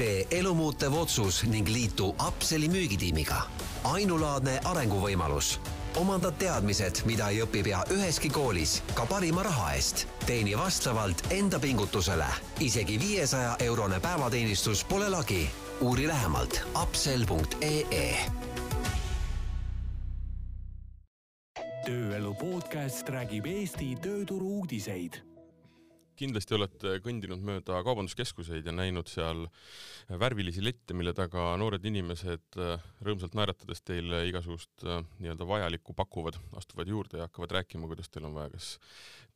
tee elumuutev otsus ning liitu Upselli müügitiimiga. ainulaadne arenguvõimalus. omanda teadmised, mida ei õpi pea üheski koolis, ka parima raha eest. teeni vastavalt enda pingutusele. isegi viiesaja eurone päevateenistus pole lagi. uuri lähemalt upsell.ee tööelu podcast räägib Eesti tööturu uudiseid kindlasti olete kõndinud mööda kaubanduskeskuseid ja näinud seal värvilisi lette, mille taga noored inimesed äh, rõõmsalt naeratades teile igasugust äh, nii-öelda vajalikku pakuvad, astuvad juurde ja hakkavad rääkima, kuidas teil on vaja kas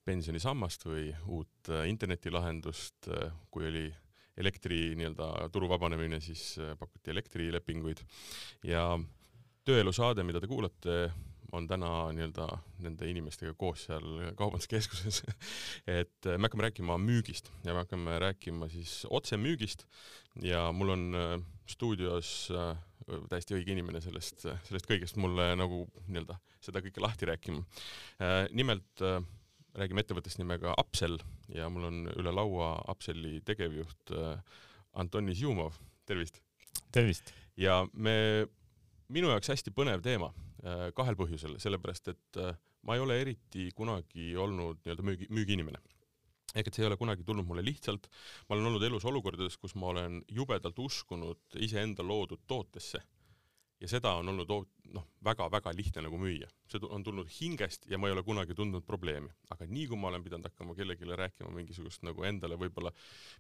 pensionisammast või uut äh, internetilahendust, kui oli elektri nii-öelda turu vabanemine, siis pakuti elektrilepinguid. Ja tööelu saade, mida te kuulate, on täna nii-öelda nende inimestega koos seal kaubanduskeskuses et me hakkame rääkima müügist ja me hakkame rääkima siis otsemüügist ja mul on äh, stuudios äh, täiesti õige inimene sellest, sellest kõigest mulle nagu nii-öelda seda kõike lahti rääkima. Äh, nimelt räägime ettevõttest nimega Upsell ja mul on üle laua Upselli tegevjuht Antoni Izjumov, tervist! tervist! ja me, minu jaoks hästi põnev teema Äh, kahel põhjusel, sellepärast et äh, ma ei ole eriti kunagi olnud nii-öelda müügi, müügiinimene. ehk et see ei ole kunagi tulnud mulle lihtsalt, ma olen olnud elus olukordades, kus ma olen jubedalt uskunud iseenda loodud tootesse ja seda on olnud noh, väga-väga lihtne nagu müüa. see on tulnud hingest ja ma ei ole kunagi tundnud probleemi. aga nii kui ma olen pidanud hakkama kellelegi rääkima mingisugust nagu endale võib-olla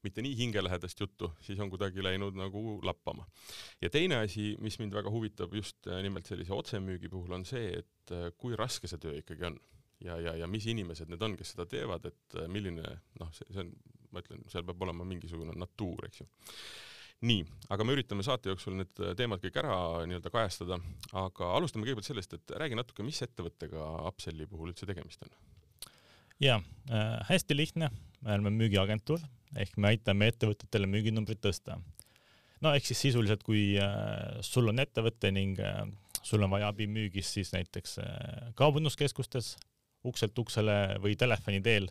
mitte nii hingelähedast juttu, siis on kuidagi läinud nagu lappama. ja teine asi, mis mind väga huvitab just äh, nimelt sellise otsemüügi puhul, on see, et äh, kui raske see töö ikkagi on ja, ja, ja mis inimesed need on, kes seda teevad, et äh, milline noh, see, see on, ma ütlen, seal peab olema mingisugune natuur, eks ju nii, aga me üritame saate jooksul need teemad kõik ära nii-öelda kajastada, aga alustame kõigepealt sellest, et räägi natuke, mis ettevõttega Upselli puhul üldse tegemist on? jaa äh,, hästi lihtne, me oleme müügiagentuur ehk me aitame ettevõtetele müüginumbrit tõsta. no ehk siis sisuliselt, kui äh, sul on ettevõte ning äh, sul on vaja abi müügis, siis näiteks äh, kaubanduskeskustes ukselt uksele või telefoni teel,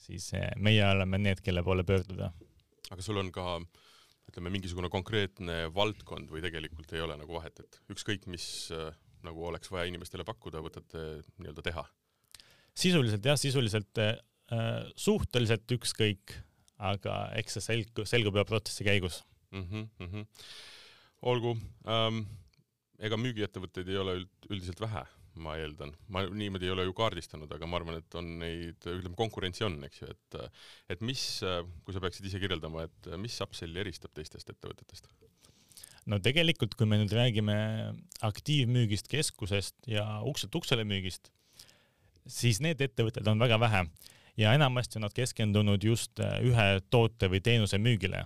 siis äh, meie oleme need, kelle poole pöörduda. aga sul on ka äh, ütleme, mingisugune konkreetne valdkond või tegelikult ei ole nagu vahet, et ükskõik, mis äh, nagu oleks vaja inimestele pakkuda, võtate nii-öelda teha? sisuliselt jah, sisuliselt äh, suhteliselt ükskõik, aga eks see selg-, selgub juba protsessi käigus mm. -hmm, mm -hmm. olgu ähm,, ega müügiettevõtteid ei ole üld, üldiselt vähe ma eeldan, ma niimoodi ei ole ju kaardistanud, aga ma arvan, et on neid, ütleme, konkurentsi on, eks ju, et et mis, kui sa peaksid ise kirjeldama, et mis Upselli eristab teistest ettevõtetest? no tegelikult, kui me nüüd räägime aktiivmüügist keskusest ja ukselt uksele müügist, siis need ettevõtted on väga vähe ja enamasti on nad keskendunud just ühe toote või teenuse müügile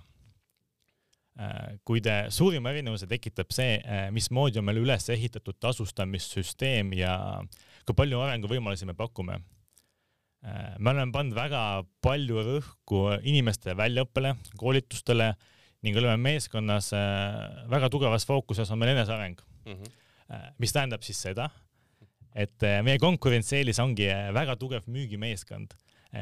Äh, kuid suurima erinevuse tekitab see, äh, mismoodi on meil üles ehitatud tasustamissüsteem ja kui palju arenguvõimalusi me pakume. Äh, me oleme pannud väga palju rõhku inimeste väljaõppele, koolitustele ning oleme meeskonnas väga tugevas fookuses on meil eneseareng mm. -hmm. mis tähendab siis seda, et meie konkurentsieelis ongi väga tugev müügimeeskond.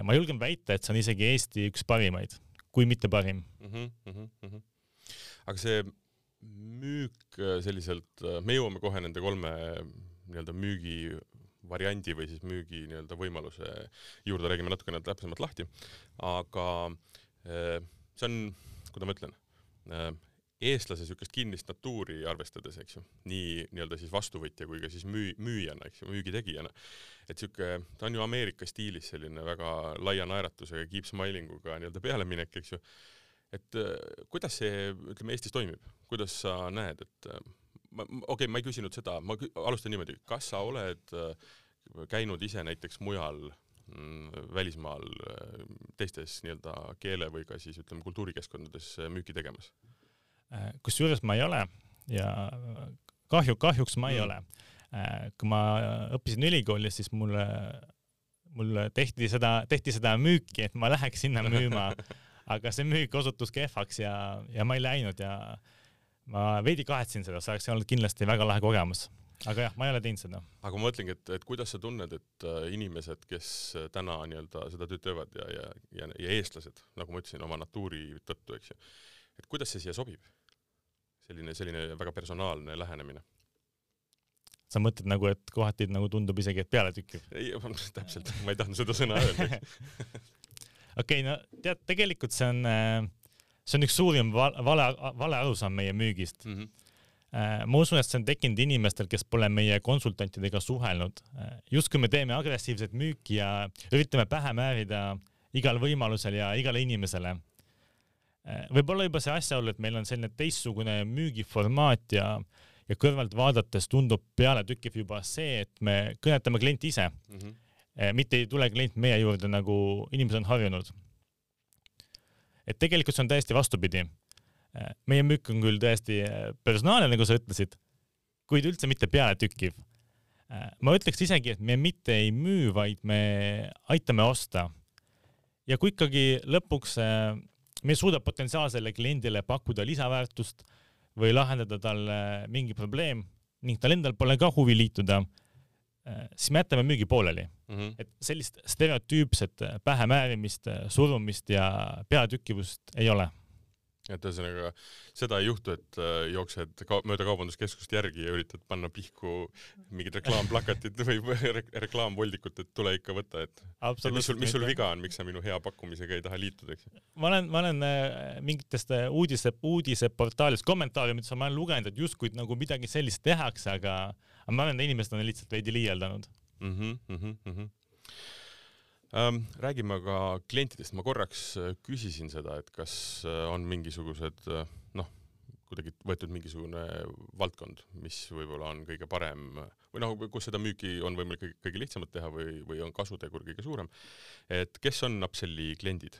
ma julgen väita, et see on isegi Eesti üks parimaid, kui mitte parim mm. -hmm, mm -hmm aga see müük äh, selliselt, äh, me jõuame kohe nende kolme nii-öelda müügi variandi või siis müügi nii-öelda võimaluse juurde räägime natukene täpsemalt lahti, aga äh, see on, kuidas ma ütlen, eestlase niisugust kinnist natuuri arvestades, eks ju, nii nii-öelda siis vastuvõtja kui ka siis müü-, müüjana, eks ju, müügitegijana. et niisugune, ta on ju Ameerika stiilis selline väga laia naeratusega, keep smiling uga nii-öelda pealeminek, eks ju et äh, kuidas see, ütleme, Eestis toimib, kuidas sa näed, et äh, ma, okei okay,, ma ei küsinud seda, ma alustan niimoodi, kas sa oled äh, käinud ise näiteks mujal mm, välismaal teistes nii-öelda keele või ka siis ütleme kultuurikeskkondades müüki tegemas? kusjuures ma ei ole ja kahju, kahjuks ma ei mm. ole. kui ma õppisin ülikoolis, siis mulle, mulle tehti seda, tehti seda müüki, et ma läheks sinna müüma aga see müük osutus kehvaks ja, ja ma ei läinud ja ma veidi kahetsen seda, see oleks olnud kindlasti väga lahe kogemus aga jah, ma ei ole teinud seda. aga ma mõtlengi, et, et kuidas sa tunned, et äh, inimesed, kes täna nii-öelda seda tööd teevad ja, ja, ja, ja eestlased, nagu ma ütlesin, oma natuuri tõttu, eks ju, et kuidas see siia sobib? selline, selline väga personaalne lähenemine. sa mõtled nagu, et kohati nagu tundub isegi, et pealetükkiv? ei, täpselt, ma ei tahtnud seda sõna öelda okei okay,, no tead, tegelikult see on, see on üks suurim vale, vale arusaam meie müügist mm. -hmm Äh, ma usun, et see on tekkinud inimestel, kes pole meie konsultantidega suhelnud. Äh, justkui me teeme agressiivset müüki ja üritame pähe määrida igal võimalusel ja igale inimesele. Äh, võib-olla juba see asjaolu, et meil on selline teistsugune müügiformaat ja, ja kõrvalt vaadates tundub pealetükkiv juba see, et me kõnetame klienti ise mm. -hmm. Mitte ei tule klient meie juurde, nagu inimesed on harjunud. et tegelikult see on täiesti vastupidi meie müük on küll tõesti äh, personaalne, nagu sa ütlesid, kuid üldse mitte pealetükkiv. Ma ütleks isegi, et me mitte ei müü, vaid me aitame osta. ja kui ikkagi lõpuks me ei suuda potentsiaalsele kliendile pakkuda lisaväärtust või lahendada talle mingi probleem ning tal endal pole ka huvi liituda, siis me jätame müügi pooleli mm. -hmm. et sellist stereotüüpset pähemäärimist, surumist ja peatükkivust ei ole et ühesõnaga seda ei juhtu, et äh, jooksed ka mööda kaubanduskeskust järgi ja üritad panna pihku mingit reklaamplakatit või re reklaamvoldikut, et tule ikka võta, et, mis sul, mis sul viga on, miks sa minu hea pakkumisega ei taha liituda, eks. ma olen, ma olen äh, mingitest äh, uudise, uudiseportaalist kommentaariumites ma olen lugenud, et justkui nagu midagi sellist tehakse, aga, aga ma arvan, et inimesed on lihtsalt veidi liialdanud mm. -hmm, mm -hmm ähm,. räägime aga klientidest, ma korraks äh, küsisin seda, et kas äh, on mingisugused äh, noh, kuidagi võetud mingisugune valdkond, mis võib-olla on kõige parem või noh, kus seda müüki on võimalik kõige, kõige lihtsamalt teha või, või on kasutegur kõige suurem. et kes on Upselli kliendid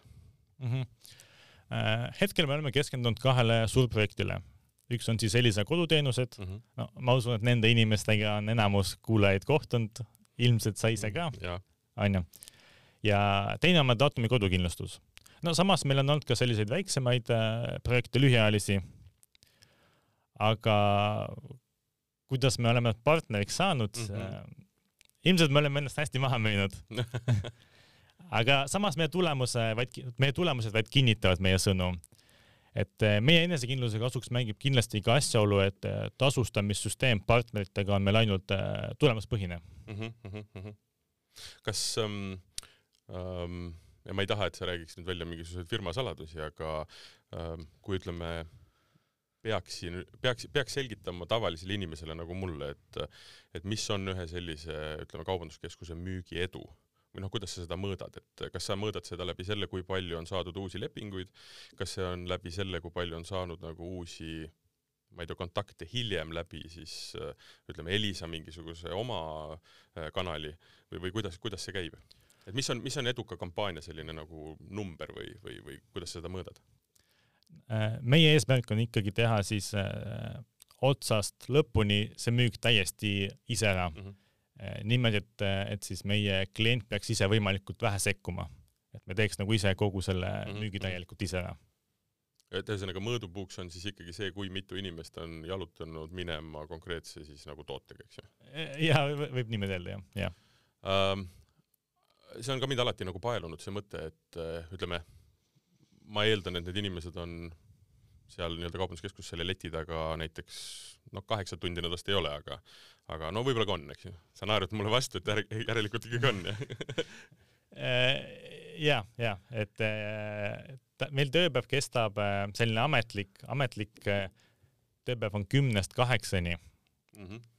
mm? -hmm. hetkel me oleme keskendunud kahele suurprojektile. üks on siis Elisa koduteenused mm, -hmm. no ma usun, et nende inimestega on enamus kuulajaid kohtunud, ilmselt sa ise ka, onju ja teine on mandaatumi kodukindlustus. no samas meil on olnud ka selliseid väiksemaid äh, projekte, lühiajalisi. aga kuidas me oleme partneriks saanud mm, -hmm. ilmselt me oleme ennast hästi maha müünud aga samas meie tulemuse, vaid, meie tulemused vaid kinnitavad meie sõnu. Et äh, meie enesekindluse kasuks mängib kindlasti ka asjaolu, et tasustamissüsteem partneritega on meil ainult tulemuspõhine mm. -hmm. kas ähm, ähm, ja ma ei taha, et sa räägiks nüüd välja mingisuguseid firma saladusi, aga ähm, kui ütleme, peaksin, peaks, peaks selgitama tavalisele inimesele nagu mulle, et, et mis on ühe sellise, ütleme, kaubanduskeskuse müügiedu või noh, kuidas sa seda mõõdad, et kas sa mõõdad seda läbi selle, kui palju on saadud uusi lepinguid, kas see on läbi selle, kui palju on saanud nagu uusi ma ei tea, kontakte hiljem läbi siis ütleme, Elisa mingisuguse oma äh, kanali või, või kuidas, kuidas see käib? et mis on, mis on eduka kampaania selline nagu number või, või, või kuidas sa seda mõõdad? Äh, meie eesmärk on ikkagi teha siis äh, otsast lõpuni see müük täiesti ise ära mm. -hmm. Niimoodi, et, et siis meie klient peaks ise võimalikult vähe sekkuma, et me teeks nagu ise kogu selle mm -hmm. müügi täielikult ise ära et ühesõnaga mõõdupuuks on siis ikkagi see, kui mitu inimest on jalutanud minema konkreetse siis nagu tootega, eks ju? ja võib niimoodi öelda jah, jah um, see on ka mind alati nagu paelunud, see mõte, et ütleme, ma eeldan, et need inimesed on seal nii-öelda kaubanduskeskus selle leti taga näiteks noh, kaheksa tundi nädalast ei ole, aga aga no võib-olla ka on, eks ju. sa naerad mulle vastu, et järelikult ikkagi on, jah äh, ja, ja et, et meil tööpäev kestab selline ametlik, ametlik tööpäev on kümnest kaheksani mm. -hmm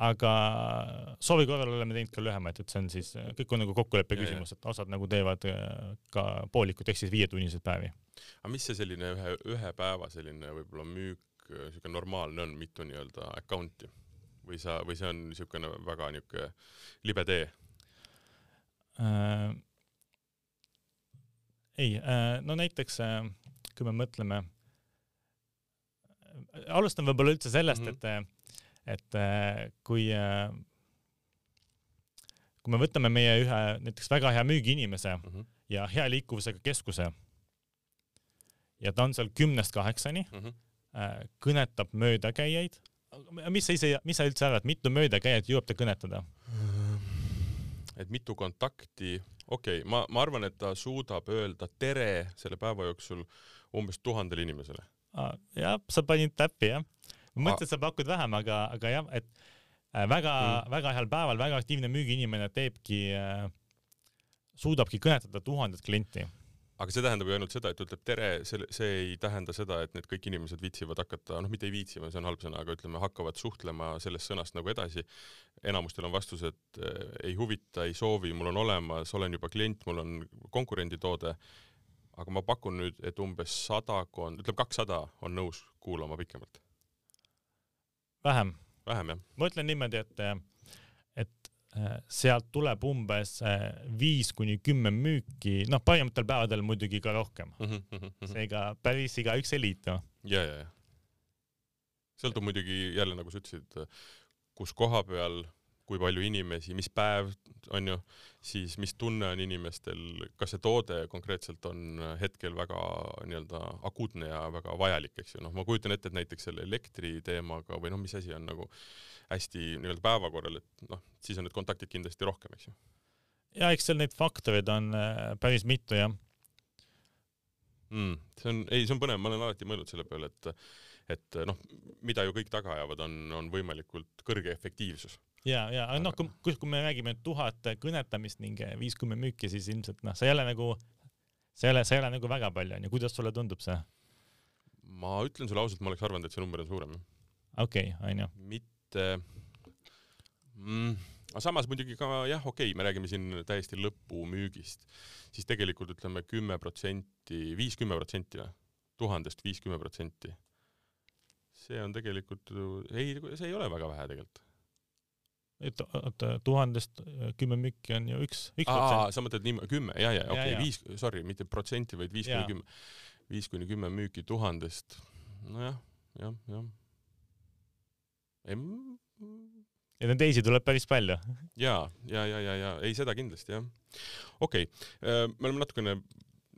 aga soovi korral oleme teinud ka lühemaid, et see on siis, kõik on nagu kokkuleppe küsimus, et osad nagu teevad äh, ka poolikut ehk siis viietunniseid päevi. aga mis see selline ühe, ühe päeva selline võib-olla müük, niisugune normaalne on, mitu nii-öelda account'i või sa, või see on niisugune väga niisugune libe tee äh,? ei äh,, no näiteks äh, kui me mõtleme, alustan võib-olla üldse sellest mm, -hmm. et et äh, kui, äh, kui me võtame meie ühe näiteks väga hea müügiinimese mm -hmm. ja hea liikuvusega keskuse ja ta on seal kümnest kaheksani mm, -hmm. kõnetab möödakäijaid. mis sa ise, mis sa üldse arvad, mitu möödakäijat jõuab ta kõnetada? et mitu kontakti, okei okay,, ma, ma arvan, et ta suudab öelda tere selle päeva jooksul umbes tuhandele inimesele. jah, sa panid täppi jah. Et sa pakud vähem, aga, aga jah, et äh, väga mm., väga heal päeval väga aktiivne müügiinimene teebki äh,, suudabki kõnetada tuhandet klienti aga see tähendab ju ainult seda, et ütleb tere, see, see ei tähenda seda, et need kõik inimesed viitsivad hakata, noh, mitte ei viitsima, see on halb sõna, aga ütleme, hakkavad suhtlema sellest sõnast nagu edasi. enamustel on vastus, et eh, ei huvita, ei soovi, mul on olemas, olen juba klient, mul on konkurenditoode. aga ma pakun nüüd, et umbes sadakond, ütleme kakssada on nõus kuulama pikemalt. Vähem. vähem jah. ma ütlen niimoodi, et, et Äh, sealt tuleb umbes äh, viis kuni kümme müüki, noh, parimatel päevadel muidugi ka rohkem mm. -hmm. seega päris igaüks ei liitu. ja, ja, ja. sõltub muidugi jälle, nagu sa ütlesid, kus koha peal, kui palju inimesi, mis päev on ju, siis mis tunne on inimestel, kas see toode konkreetselt on hetkel väga nii-öelda akuutne ja väga vajalik, eks ju, noh, ma kujutan ette, et näiteks selle elektri teemaga või noh, mis asi on nagu hästi nii-öelda päevakorral, et noh, siis on need kontaktid kindlasti rohkem, eks ju. ja eks seal neid faktoreid on äh, päris mitu jah mm,. see on, ei, see on põnev, ma olen alati mõelnud selle peale, et et noh, mida ju kõik taga ajavad, on, on võimalikult kõrge efektiivsus. Ja, ja aga noh, kui, kui me räägime tuhat kõnetamist ning viiskümmend müüki, siis ilmselt noh, see ei ole nagu, see ei ole, see ei ole nagu väga palju onju, kuidas sulle tundub see? ma ütlen sulle ausalt, ma oleks arvanud, et see number on suurem. okei okay,, onju. mitte mm, aga samas muidugi ka jah, okei okay,, me räägime siin täiesti lõpumüügist, siis tegelikult ütleme kümme protsenti, viis, kümme protsenti või, tuhandest viis, kümme protsenti. see on tegelikult ei, see ei ole väga vähe tegelikult. Et oota, tuhandest kümme mükki on ju üks, üks protsent. sa mõtled nii, kümme, ja, ja okei viis, sorry, mitte protsenti, vaid viis kuni kümme, viis kuni kümme müüki tuhandest, nojah, jah, jah, jah ja neid teisi tuleb päris palju. ja, ja, ja, ja, ja ei, seda kindlasti jah. okei okay., äh, me oleme natukene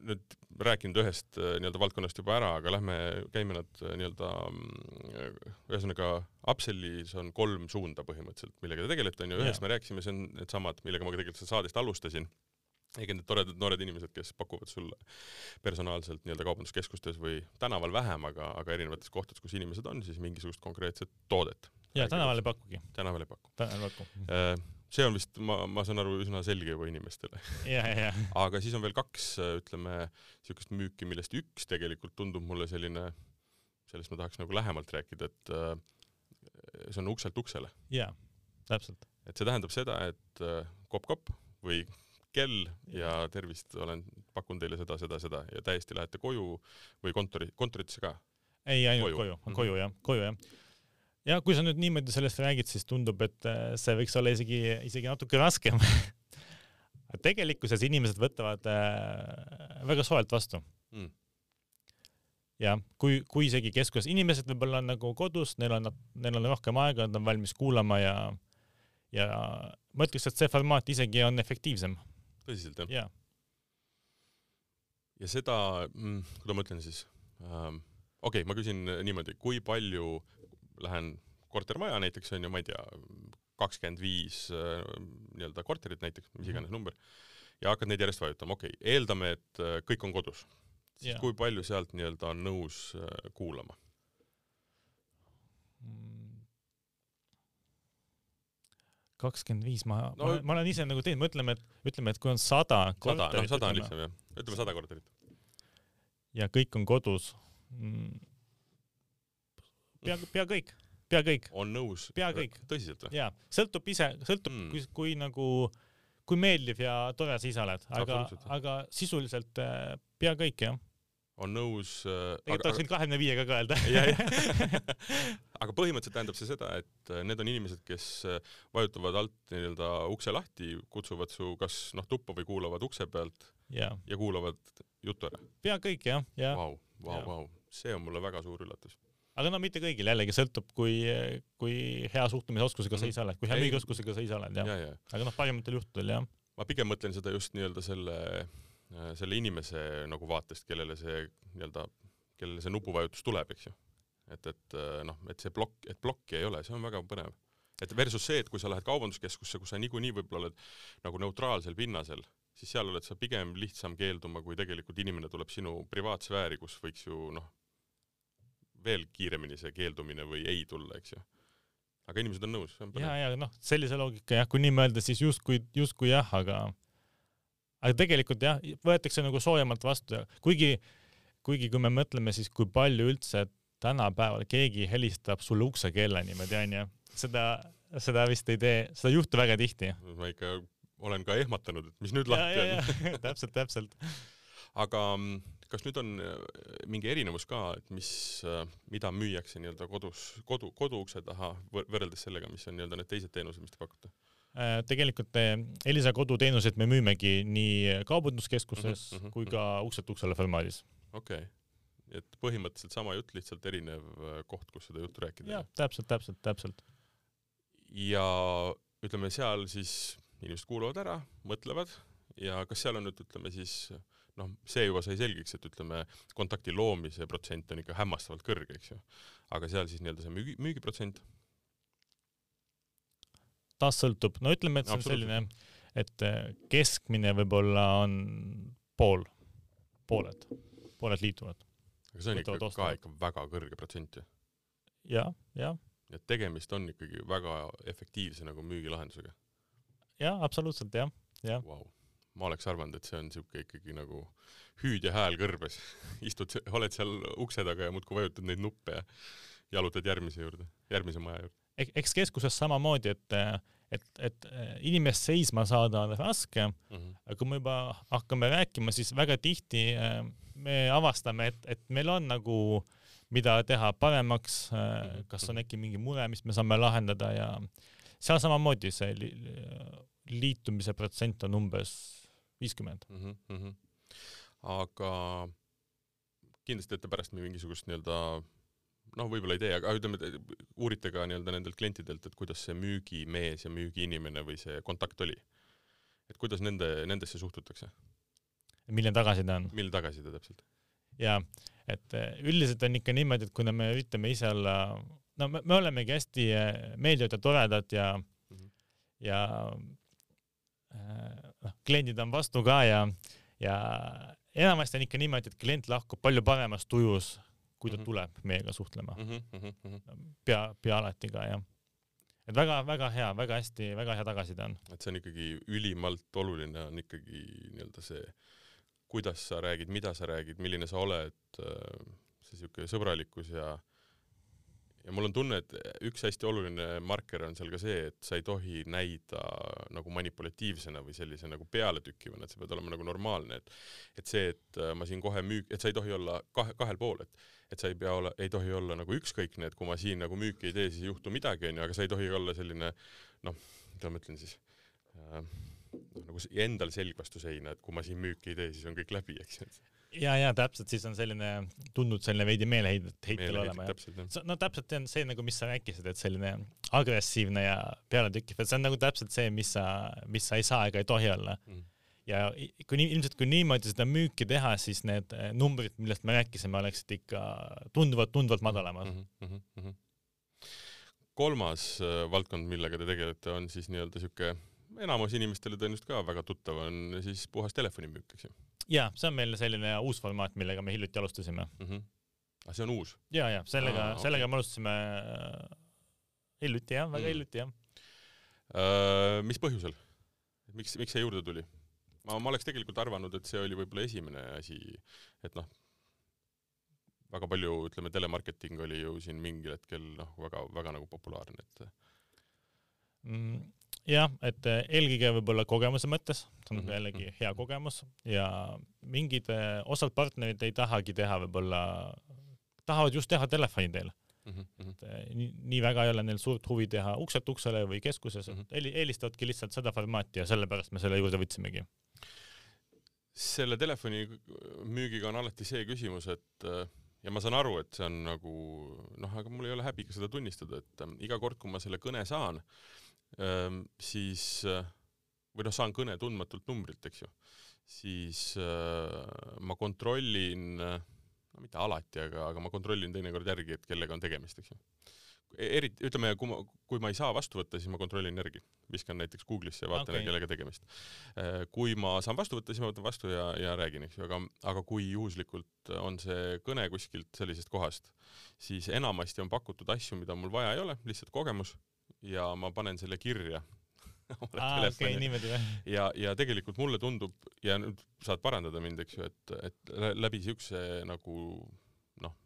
nüüd rääkinud ühest äh, nii-öelda valdkonnast juba ära, aga lähme, käime nad äh, nii-öelda, mm, ühesõnaga Upsellis on kolm suunda põhimõtteliselt, millega te tegelete, onju, ühest me rääkisime, see on needsamad, millega ma ka tegelikult seda saadest alustasin ega need toredad noored inimesed, kes pakuvad sulle personaalselt nii-öelda kaubanduskeskustes või tänaval vähem, aga, aga erinevates kohtades, kus inimesed on, siis mingisugust konkreetset toodet. ja tänaval ei pakugi. tänaval ei paku. tänaval ei paku. See on vist, ma, ma saan aru, üsna selge juba inimestele. aga siis on veel kaks, ütleme, niisugust müüki, millest üks tegelikult tundub mulle selline, sellest ma tahaks nagu lähemalt rääkida, et äh, see on ukselt uksele. jaa, täpselt. et see tähendab seda, et kopp-kopp äh, või kell ja tervist, olen, pakun teile seda, seda, seda ja täiesti lähete koju või kontori, kontoritesse ka? ei, ainult koju, koju, -hmm. koju jah, koju jah. Ja kui sa nüüd niimoodi sellest räägid, siis tundub, et äh, see võiks olla isegi, isegi natuke raskem tegelikkuses inimesed võtavad äh, väga soojalt vastu mm. jah, kui, kui isegi keskuses, inimesed võib-olla on nagu kodus, neil on, neil on rohkem aega, nad on valmis kuulama ja ja ma ütleks, et see formaat isegi on efektiivsem tõsiselt jah yeah.? ja seda mm,, kuidas ma ütlen siis ähm,, okei okay,, ma küsin niimoodi, kui palju lähen kortermaja näiteks on ju, ma ei tea, kakskümmend viis äh, nii-öelda korterit näiteks, mis iganes -hmm. number, ja hakkad neid järjest vajutama, okei okay,, eeldame, et äh, kõik on kodus, siis yeah. kui palju sealt nii-öelda on nõus äh, kuulama mm.? kakskümmend viis, ma no,, ma, ma olen ise nagu teinud, mõtleme, et ütleme, et kui on sada sada, noh sada on lihtsam jah, ütleme sada korterit. ja kõik on kodus mm.. Pea, pea kõik, pea kõik. on nõus? pea kõik. tõsiselt või? jaa, sõltub ise, sõltub mm., kui, kui nagu, kui meeldiv ja tore sa ise oled, aga, aga sisuliselt äh, pea kõik jah on nõus äh,. tegelikult oleks võinud kahekümne viiega ka öelda aga põhimõtteliselt tähendab see seda, et äh, need on inimesed, kes äh, vajutavad alt nii-öelda ukse lahti, kutsuvad su kas noh tuppa või kuulavad ukse pealt ja, ja kuulavad juttu ära. pea kõik jah, jah. Vau, vau, vau, see on mulle väga suur üllatus aga no mitte kõigil, jällegi sõltub, kui, kui hea suhtlemisoskusega sa ise oled, kui hea müügioskusega sa ise oled, jah ja,. Ja. aga noh, parimatel juhtudel jah. ma pigem mõtlen seda just nii-öelda selle Äh, selle inimese nagu vaatest, kellele see nii-öelda, kellele see nupuvajutus tuleb, eks ju. et, et äh, noh, et see plokk, et plokki ei ole, see on väga põnev. et versus see, et kui sa lähed kaubanduskeskusse, kus sa niikuinii võib-olla oled nagu neutraalsel pinnasel siis seal oled sa pigem lihtsam keelduma, kui tegelikult inimene tuleb sinu privaatsfääri, kus võiks ju noh, veel kiiremini see keeldumine või ei tulla, eks ju. aga inimesed on nõus, ja, ja noh, sellise loogika jah, kui nii mõelda, siis justkui, justkui jah, aga aga tegelikult jah, võetakse nagu soojemalt vastu ja kuigi, kuigi kui me mõtleme siis, kui palju üldse tänapäeval keegi helistab sulle uksekella niimoodi onju, seda, seda vist ei tee, seda ei juhtu väga tihti. ma ikka olen ka ehmatanud, et mis nüüd lahti on. täpselt, täpselt. aga mm, kas nüüd on äh, mingi erinevus ka, et mis, äh, mida müüakse nii-öelda kodus, kodu, koduukse taha võr- võrreldes sellega, mis on nii-öelda need teised teenused, mis te pakute? Äh, tegelikult Elisa koduteenuseid me müümegi nii kaubanduskeskuses mm Mhm, mhm, kui ka ukselt uksele formaadis. okei okay., et põhimõtteliselt sama jutt, lihtsalt erinev äh, koht, kus seda juttu rääkida. jah, täpselt, täpselt, täpselt. ja ütleme, seal siis inimesed kuulavad ära, mõtlevad ja kas seal on nüüd ütleme siis noh, see juba sai selgeks, et ütleme, kontakti loomise protsent on ikka hämmastavalt kõrge, eks ju. aga seal siis nii-öelda see müügi, müügiprotsent, taas sõltub, no ütleme, et see on selline, et eh, keskmine võib-olla on pool, pooled, pooled liituvad. aga see on ikka ka ikka väga kõrge protsent ju. ja, ja, et tegemist on ikkagi väga efektiivse nagu müügilahendusega ja absoluutselt jah, jah. wow. Ma oleks arvanud, et see on siuke ikkagi nagu hüüdja hääl kõrbes istud, oled seal ukse taga ja muudkui vajutad neid nuppe ja jalutad järgmise juurde, järgmise maja juurde. Ek- eks keskuses samamoodi, et, et, et inimest seisma saada on raske, mm. -hmm. aga kui me juba hakkame rääkima, siis väga tihti äh, me avastame, et, et meil on nagu mida teha paremaks, kas on äkki mingi mure, mis me saame lahendada ja seal samamoodi see li liitumise protsent on umbes viiskümmend. mm. -hmm. aga kindlasti teete pärast mingisugust nii-öelda noh, võib-olla ei tee, aga ütleme, uurite ka nii-öelda nendelt klientidelt, et kuidas see müügimees ja müügiinimene või see kontakt oli. et kuidas nende, nendesse suhtutakse? milline tagasiside on? milline tagasiside täpselt? jaa, et üldiselt on ikka niimoodi, et kuna me üritame ise olla, no me, me olemegi hästi meeldivad ja toredad ja mm, -hmm. ja noh, kliendid on vastu ka ja, ja enamasti on ikka niimoodi, et klient lahkub palju paremas tujus, kui ta mm -hmm. tuleb meiega suhtlema mm. -hmm, mm -hmm. pea, pea alati ka jah. et väga-väga hea, väga hästi, väga hea tagasiside on. et see on ikkagi ülimalt oluline on ikkagi nii-öelda see, kuidas sa räägid, mida sa räägid, milline sa oled, see siuke sõbralikkus ja ja mul on tunne, et üks hästi oluline marker on seal ka see, et sa ei tohi näida nagu manipulatiivsena või sellise nagu pealetükkivana, et sa pead olema nagu normaalne, et et see, et ma siin kohe müük, et sa ei tohi olla kahe, kahel pool, et et sa ei pea olla, ei tohi olla nagu ükskõikne, et kui ma siin nagu müüki ei tee, siis ei juhtu midagi, onju, aga sa ei tohi olla selline noh, mida ma ütlen siis äh,, nagu endal selg vastu seina, et kui ma siin müüki ei tee, siis on kõik läbi, eks ju ja, ja täpselt, siis on selline, tundnud selline veidi meeleheidet heitel olema. no täpselt see on see nagu, mis sa rääkisid, et selline agressiivne ja pealetükkiv, et see on nagu täpselt see, mis sa, mis sa ei saa ega ei tohi olla mm. ja kui nii, ilmselt kui niimoodi seda müüki teha, siis need numbrid, millest me rääkisime, oleksid ikka tunduvalt, tunduvalt madalamad mm. -hmm, mm -hmm. kolmas äh, valdkond, millega te tegelete, on siis nii-öelda sihuke enamus inimestele tõenäoliselt ka väga tuttav on siis puhas telefonimüük, eks ju ja see on meil selline uus formaat, millega me hiljuti alustasime mm. -hmm. aga see on uus? ja, ja sellega ah,, sellega okay. me alustasime hiljuti jah, väga mm. hiljuti jah uh,. mis põhjusel? miks, miks see juurde tuli? ma, ma oleks tegelikult arvanud, et see oli võib-olla esimene asi, et noh, väga palju, ütleme, telemarketing oli ju siin mingil hetkel noh, väga, väga nagu populaarne, et mm jah, et eelkõige võib-olla kogemuse mõttes, see on mm -hmm. jällegi hea kogemus ja mingid osad partnerid ei tahagi teha võib-olla, tahavad just teha telefoni teel mm. -hmm. et nii, nii väga ei ole neil suurt huvi teha ukselt uksele või keskuses mm, -hmm. eelistavadki lihtsalt seda formaati ja sellepärast me selle juurde võtsimegi. selle telefoni müügiga on alati see küsimus, et ja ma saan aru, et see on nagu noh, aga mul ei ole häbi ka seda tunnistada, et iga kord, kui ma selle kõne saan, siis või noh, saan kõne tundmatult numbrilt, eks ju, siis ma kontrollin, no mitte alati, aga, aga ma kontrollin teinekord järgi, et kellega on tegemist, eks ju. eriti ütleme, kui ma, kui ma ei saa vastu võtta, siis ma kontrollin järgi, viskan näiteks Google'isse ja vaatan okay., kellega tegemist. kui ma saan vastu võtta, siis ma võtan vastu ja, ja räägin, eks ju, aga, aga kui juhuslikult on see kõne kuskilt sellisest kohast, siis enamasti on pakutud asju, mida mul vaja ei ole, lihtsalt kogemus ja ma panen selle kirja aa, okei, niimoodi või? ja, ja tegelikult mulle tundub ja nüüd saad parandada mind, eks ju, et, et läbi siukse nagu noh,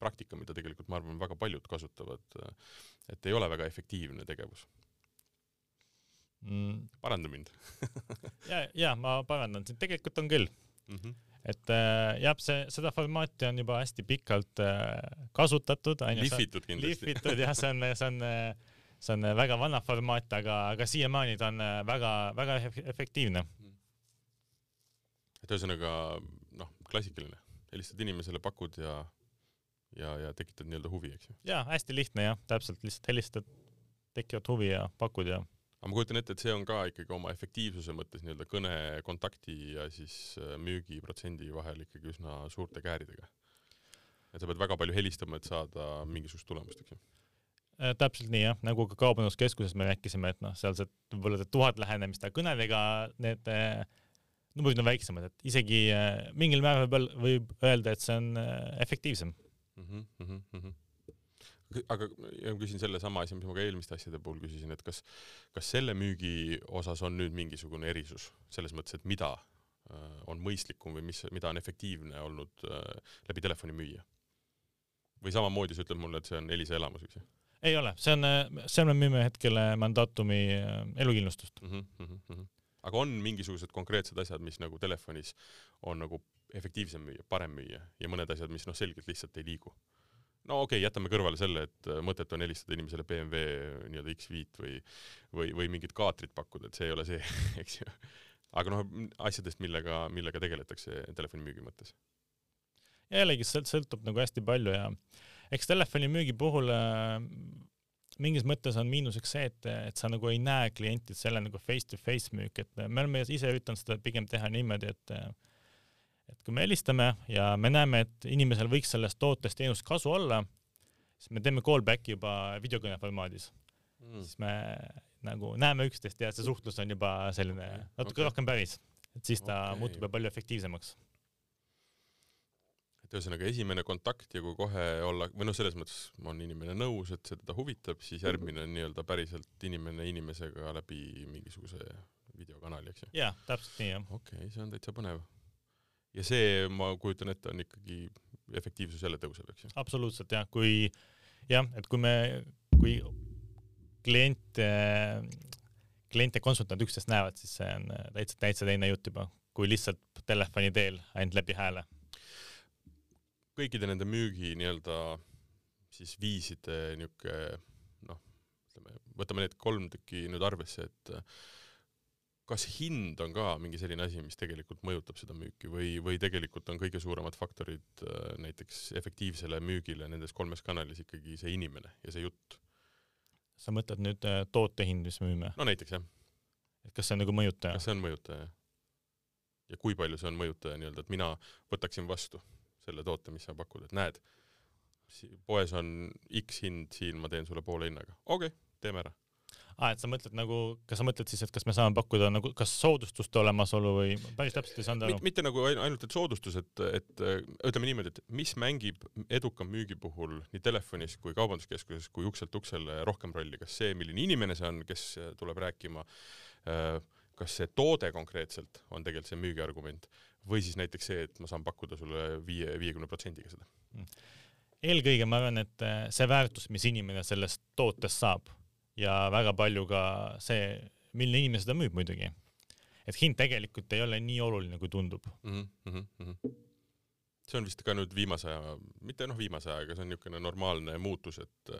praktika, mida tegelikult ma arvan, väga paljud kasutavad, et ei ole väga efektiivne tegevus mm.. paranda mind ja, ja ma parandan sind, tegelikult on küll mm. -hmm et äh, jah, see, seda formaati on juba hästi pikalt äh, kasutatud. lihvitud kindlasti. lihvitud jah, see on, see on äh, see on äh, väga vana formaat, aga, aga siiamaani ta on väga-väga äh, efektiivne. et ühesõnaga noh, klassikaline, helistad inimesele, pakud ja, ja, ja tekitad nii-öelda huvi, eks ju? jaa, hästi lihtne jah, täpselt, lihtsalt helistad, tekivad huvi ja pakud ja aga ma kujutan ette, et see on ka ikkagi oma efektiivsuse mõttes nii-öelda kõne, kontakti ja siis äh, müügiprotsendi vahel ikkagi üsna suurte kääridega. et sa pead väga palju helistama, et saada mingisugust tulemust, eks ju täpselt nii jah, nagu ka kaubanduskeskuses me rääkisime, et noh, sealsed võib-olla tuhat lähenemist, aga kõnedega need äh, numbrid on väiksemad, et isegi äh, mingil määral võib, võib öelda, et see on efektiivsem mm. -hmm, mm -hmm. aga ma küsin sellesama asja, mis ma ka eelmiste asjade puhul küsisin, et kas, kas selle müügi osas on nüüd mingisugune erisus selles mõttes, et mida on mõistlikum või mis, mida on efektiivne olnud läbi telefoni müüa? või samamoodi sa ütled mulle, et see on Elisa elamus, eks ju? Ei ole, see on, seal me müüme hetkel äh, mandaatumi äh, elukindlustust mm. -hmm, mm -hmm. aga on mingisugused konkreetsed asjad, mis nagu telefonis on nagu efektiivsem müüa, parem müüa ja mõned asjad, mis noh, selgelt lihtsalt ei liigu? no okei okay,, jätame kõrvale selle, et äh, mõtet on helistada inimesele BMW nii-öelda X5 või, või, või mingit kaatrit pakkuda, et see ei ole see, eks ju. aga noh, asjadest, millega, millega tegeletakse telefonimüügi mõttes. jällegi, sealt sõltub nagu hästi palju ja eks telefonimüügi puhul äh, mingis mõttes on miinuseks see, et, et sa nagu ei näe klienti, et see ei ole nagu face-to-face müük, et me oleme ise üritanud seda pigem teha niimoodi, et et kui me helistame ja me näeme, et inimesel võiks sellest tootest teenust kasu olla, siis me teeme callback'i juba videokõne formaadis mm.. siis me nagu näeme üksteist ja see suhtlus on juba selline natuke okay. rohkem päris, et siis ta okay. muutub palju efektiivsemaks et ühesõnaga esimene kontakt ja kui kohe olla, või noh, selles mõttes on inimene nõus, et see teda huvitab, siis järgmine on nii-öelda päriselt inimene inimesega läbi mingisuguse videokanali, eks ju? jaa, täpselt nii, jah. okei okay,, see on täitsa põnev. ja see, ma kujutan ette, on ikkagi, efektiivsus jälle tõuseb, eks ju? absoluutselt jah, kui jah, et kui me, kui klient, klient ja konsultant üksteist näevad, siis see on täitsa, täitsa teine jutt juba, kui lihtsalt telefoni teel ainult läbi hääle kõikide nende müügi nii-öelda siis viiside niuke noh, ütleme, võtame need kolm tükki nüüd arvesse, et kas hind on ka mingi selline asi, mis tegelikult mõjutab seda müüki või, või tegelikult on kõige suuremad faktorid äh, näiteks efektiivsele müügile nendes kolmes kanalis ikkagi see inimene ja see jutt? sa mõtled nüüd äh, toote hind, mis me müüme? no näiteks jah. et kas see on nagu mõjutaja? kas see on mõjutaja? ja kui palju see on mõjutaja nii-öelda, et mina võtaksin vastu selle toote, mis sa pakud, et näed, poes on X hind, siin ma teen sulle poole hinnaga. okei okay,, teeme ära aa, et sa mõtled nagu, kas sa mõtled siis, et kas me saame pakkuda nagu kas soodustuste olemasolu või päris täpselt ei saanud aru? mitte nagu ainult, et soodustus, et, et ütleme niimoodi, et mis mängib eduka müügi puhul nii telefonis kui kaubanduskeskuses kui ukselt uksele rohkem rolli, kas see, milline inimene see on, kes tuleb rääkima, kas see toode konkreetselt on tegelikult see müügiargument või siis näiteks see, et ma saan pakkuda sulle viie, viiekümne protsendiga seda. eelkõige ma arvan, et äh, see väärtus, mis inimene sellest tootest saab ja väga palju ka see, milline inimene seda müüb muidugi. et hind tegelikult ei ole nii oluline, kui tundub mm. -hmm, mm -hmm. see on vist ka nüüd viimase aja, mitte noh, viimase ajaga, see on niisugune normaalne muutus, et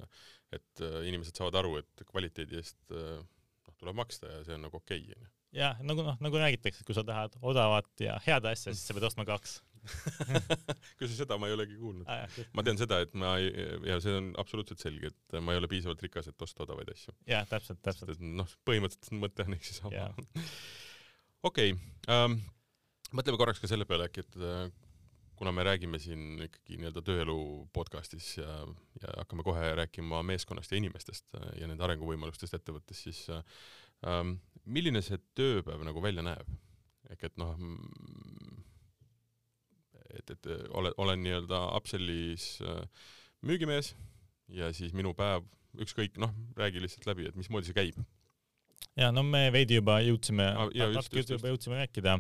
et äh, inimesed saavad aru, et kvaliteedi eest äh, noh, tuleb maksta ja see on nagu okei okay,, onju jah, nagu noh, nagu räägitakse, et kui sa tahad odavat ja head asja, siis sa pead ostma kaks kusjuures seda ma ei olegi kuulnud ah,. ma tean seda, et ma ei, ja see on absoluutselt selge, et ma ei ole piisavalt rikas, et osta odavaid asju. jah, täpselt, täpselt. noh, põhimõtteliselt mõte on eks sama. okei, ähm, mõtleme korraks ka selle peale äkki, et äh, kuna me räägime siin ikkagi nii-öelda tööelu podcastis ja, ja hakkame kohe rääkima meeskonnast ja inimestest äh, ja nende arenguvõimalustest ettevõttes, siis ähm, milline see tööpäev nagu välja näeb? ehk et noh, et, et olen, olen nii-öelda Upsellis äh, müügimees ja siis minu päev, ükskõik, noh, räägi lihtsalt läbi, et mismoodi see käib. ja no me veidi juba jõudsime Ah, natuke juba jõudsime rääkida,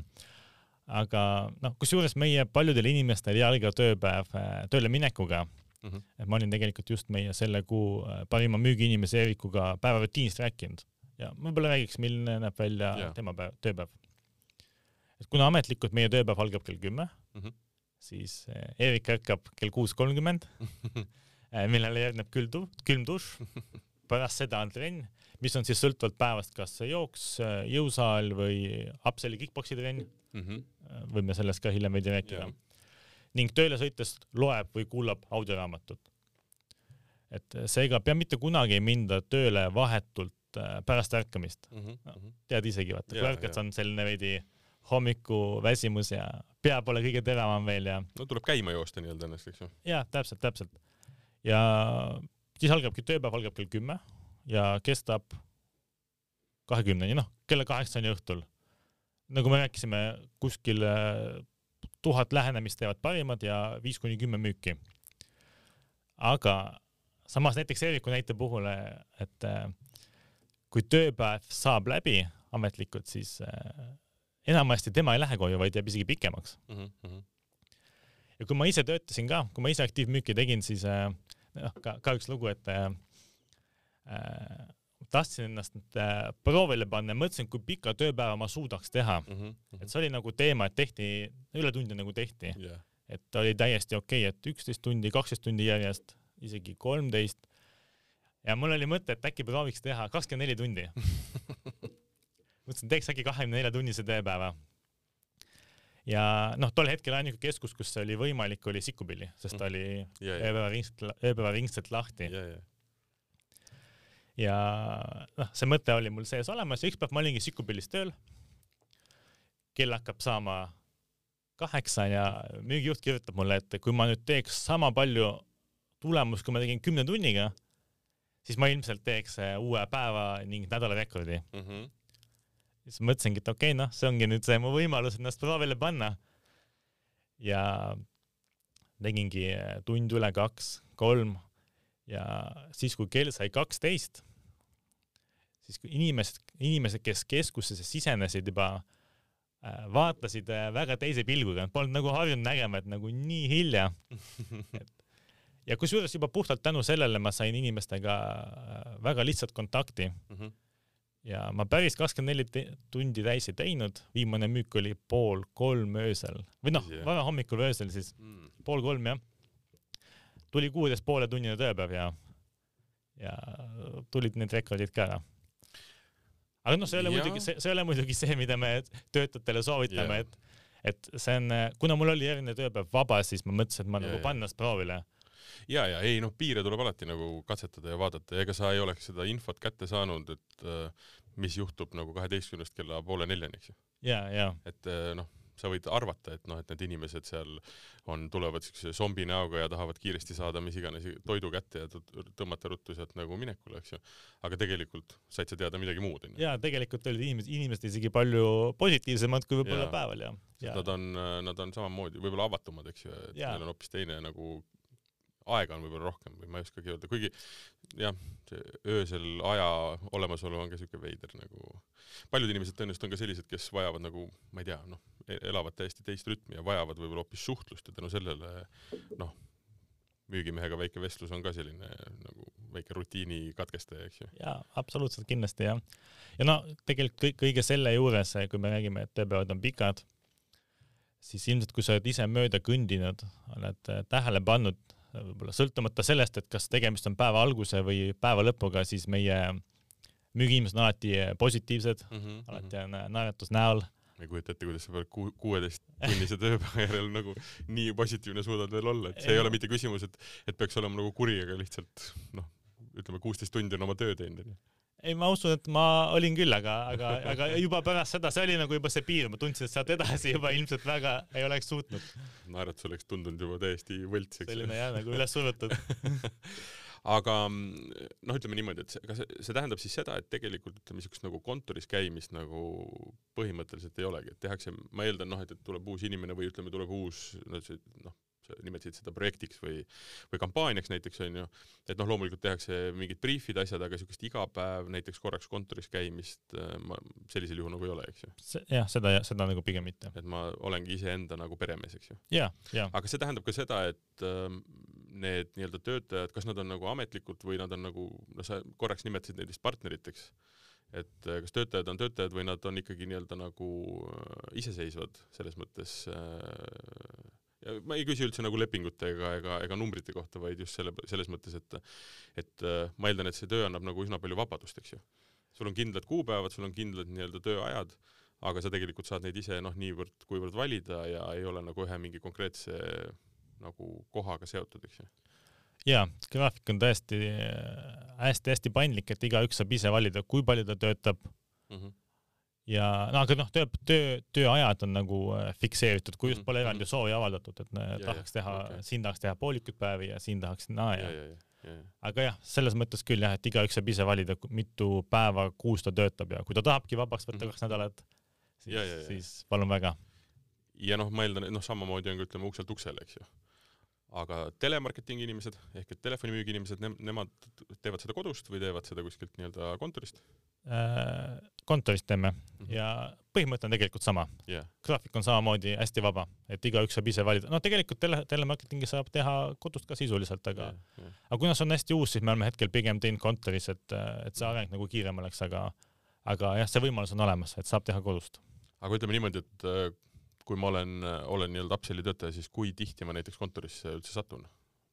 aga noh, kusjuures meie paljudel inimestel ei alga tööpäev äh, tööle minekuga Mm -hmm. et ma olin tegelikult just meie selle kuu äh, parima müügiinimese Eerikuga päevarutiinist rääkinud ja võib-olla räägiks, milline näeb välja yeah. tema päev, tööpäev. et kuna ametlikult meie tööpäev algab kell kümme mm. -hmm. siis äh, Eerik ärkab kell kuus kolmkümmend, millele järgneb külm, külm dušš, pärast seda on trenn, mis on siis sõltuvalt päevast, kas jooks, jõusaal või upselli kick-poksi trenn, Mm -hmm. võime sellest ka hiljem veidi rääkida Jaa. ning tööle sõites loeb või kuulab audioraamatut. et seega pea mitte kunagi ei minda tööle vahetult pärast ärkamist. Mm -hmm. tead isegi, vaata, kui ärkad, jaa. on selline veidi hommikuväsimus ja pea pole kõige teravam veel ja, no tuleb käima joosta nii-öelda ennast, eks ju. ja täpselt, täpselt. ja siis algabki tööpäev, algab kell kümme ja kestab kahekümneni, noh, kella kaheksani õhtul. nagu me rääkisime, kuskil äh, tuhat lähenemist teevad parimad ja viis kuni kümme müüki. aga samas näiteks Eeriku näite puhul, et äh, kui tööpäev saab läbi ametlikult, siis äh, enamasti tema ei lähe koju, vaid jääb isegi pikemaks Mm -hmm. ja kui ma ise töötasin ka, kui ma ise aktiivmüüki tegin, siis äh, noh, ka, ka üks lugu, et äh, äh, tahtsin ennast äh, proovile panna mõtlesin, kui pika tööpäeva ma suudaks teha. Mm -hmm. et see oli nagu teema, et tehti, ületunde nagu tehti, yeah. et oli täiesti okei okay,, et üksteist tundi, kaksteist tundi järjest, isegi kolmteist. Ja mul oli mõte, et äkki prooviks teha kakskümmend neli tundi. mõtlesin, teeks äkki kahekümne nelja tunnise tööpäeva ja noh, tol hetkel ainuke keskus, kus oli võimalik, oli Sikkupilli, sest ta oli ja, ja, ööpäevaringselt, ööpäevaringselt lahti ja, ja. ja noh, see mõte oli mul sees olemas ja üks päev ma olingi Sikkupillis tööl. kell hakkab saama kaheksa ja müügijuht kirjutab mulle, et kui ma nüüd teeks sama palju tulemust, kui ma tegin kümne tunniga, siis ma ilmselt teeks eh, uue päeva ning nädalarekordi. Mm -hmm. siis mõtlesingi, et okei okay,, noh, see ongi nüüd see mu võimalus ennast proovile panna. ja tegingi eh, tund üle kaks, kolm ja siis, kui kell sai kaksteist, siis kui inimesed, inimesed, kes keskusesse sisenesid juba äh, vaatasid äh, väga teise pilguga, polnud nagu harjunud nägema, et nagu nii hilja. et ja kusjuures juba puhtalt tänu sellele ma sain inimestega äh, väga lihtsalt kontakti Mm -hmm. ja ma päris kakskümmend neli tundi täis ei teinud, viimane müük oli pool kolm öösel või noh Tõsi, jah?, varahommikul öösel siis Mm. pool kolm jah. tuli kuueteist pooletunnine tööpäev ja, ja tulid need rekordid ka ära. aga noh, see ei ole muidugi, see, ei ole muidugi see, mida me töötajatele soovitame Jaa. et, et see on, kuna mul oli järgmine tööpäev vaba, siis ma mõtlesin, et ma Jaa, nagu ennast proovile. Ja, ja ei noh, piire tuleb alati nagu katsetada ja vaadata ja ega sa ei oleks seda infot kätte saanud, et äh, mis juhtub nagu kaheteistkümnest kella poole neljani, eks ju. ja, ja et äh, noh, sa võid arvata, et noh, et need inimesed seal on, tulevad siukse zombi näoga ja tahavad kiiresti saada mis iganes toidu kätte ja tõ- tõmmata ruttu sealt nagu minekule, eks ju. aga tegelikult said sa teada midagi muud, onju. ja tegelikult olid inimesed, inimesed isegi palju positiivsemad kui võib-olla päeval ja, ja Nad on, nad on samamoodi võib-olla avatumad, eks ju, et Jaa. neil on hoopis teine nagu aega on võib-olla rohkem või ma ei oskagi öelda, kuigi jah, see öösel aja olemasolu on ka siuke veider nagu. paljud inimesed tõenäoliselt on ka sellised, kes vajavad nagu, ma ei tea, noh, elavad täiesti teist rütmi ja vajavad võib-olla hoopis suhtlust ja tänu sellele noh, müügimehega väike vestlus on ka selline nagu väike rutiini katkestaja, eks ju. ja absoluutselt kindlasti jah. ja no tegelikult kõige selle juures, kui me räägime, et tööpäevad on pikad, siis ilmselt kui sa oled ise mööda kõndinud, oled äh, tähele pannud, võib-olla sõltumata sellest, et kas tegemist on päeva alguse või päeva lõpuga, siis meie müügiinimesed on alati positiivsed Mm -hmm, alati on äh, naeratus näol. ma ei kujuta ette, kuidas sa pead ku-, kuueteisttunnise tööpäeva järel nagu nii positiivne suudad veel olla, et see ei ole mitte küsimus, et, et peaks olema nagu kuri, aga lihtsalt noh, ütleme kuusteist tundi on oma töö teinud, onju. ei, ma usun, et ma olin küll, aga, aga, aga juba pärast seda, see oli nagu juba see piir, ma tundsin, et sealt edasi juba ilmselt väga ei oleks suutnud. naeratus oleks tundunud juba täiesti võlts, eks selline jah, nagu üles surutud. aga noh, ütleme niimoodi, et see, kas see, see tähendab siis seda, et tegelikult ütleme niisugust nagu kontoris käimist nagu põhimõtteliselt ei olegi, et tehakse, ma eeldan noh, et, et tuleb uus inimene või ütleme, tuleb uus no see noh, nimetasid seda projektiks või või kampaaniaks näiteks onju, et noh, loomulikult tehakse mingid briifid, asjad, aga niisugust iga päev näiteks korraks kontoris käimist äh, ma sellisel juhul nagu ei ole, eks ju. jah, seda, seda nagu pigem mitte. et ma olengi iseenda nagu peremees, eks ju. aga see tähendab ka seda, et ähm, need nii-öelda töötajad, kas nad on nagu ametlikult või nad on nagu, no sa korraks nimetasid neid vist partneriteks, et äh, kas töötajad on töötajad või nad on ikkagi nii-öelda nagu äh, iseseisvad selles mõttes äh, ja ma ei küsi üldse nagu lepingute ega, ega, ega numbrite kohta, vaid just selle, selles mõttes, et et äh, ma eeldan, et see töö annab nagu üsna palju vabadust, eks ju. sul on kindlad kuupäevad, sul on kindlad nii-öelda tööajad, aga sa tegelikult saad neid ise noh, niivõrd-kuivõrd valida ja ei ole nagu ühe mingi konkreetse nagu kohaga seotud, eks ju. ja graafik on tõesti hästi-hästi paindlik, et igaüks saab ise valida, kui palju ta töötab Mm -hmm. Ja no aga noh, töö, töö, tööajad on nagu äh, fikseeritud, kui just Mhm, pole eraldi mhm. soovi avaldatud, et ja, tahaks teha okay., siin tahaks teha poolikuid päevi ja siin tahaks naa ja, ja, ja aga jah, selles mõttes küll jah, et igaüks saab ise valida, mitu päeva kuus ta töötab ja kui ta tahabki vabaks võtta Mhm. kaks nädalat, siis siis palun väga. ja noh, ma eeldan, et noh, samamoodi on ka ütleme ukselt uksele, eks ju. aga telemarketingi inimesed ehk et telefonimüügi inimesed, nemad teevad seda kodust või teevad seda kuskilt nii-öelda kontorist? Kontorist teeme Mhm. ja põhimõte on tegelikult sama, jah, graafik on samamoodi hästi vaba, et igaüks saab ise valida, no tegelikult tele, telemarketingi saab teha kodust ka sisuliselt, aga aga kuna see on hästi uus, siis me oleme hetkel pigem teinud kontoris, et, et see areng nagu kiirem oleks, aga aga jah, see võimalus on olemas, et saab teha kodust. aga ütleme niimoodi, et äh, kui ma olen, olen nii-öelda Upselli töötaja, siis kui tihti ma näiteks kontorisse üldse satun?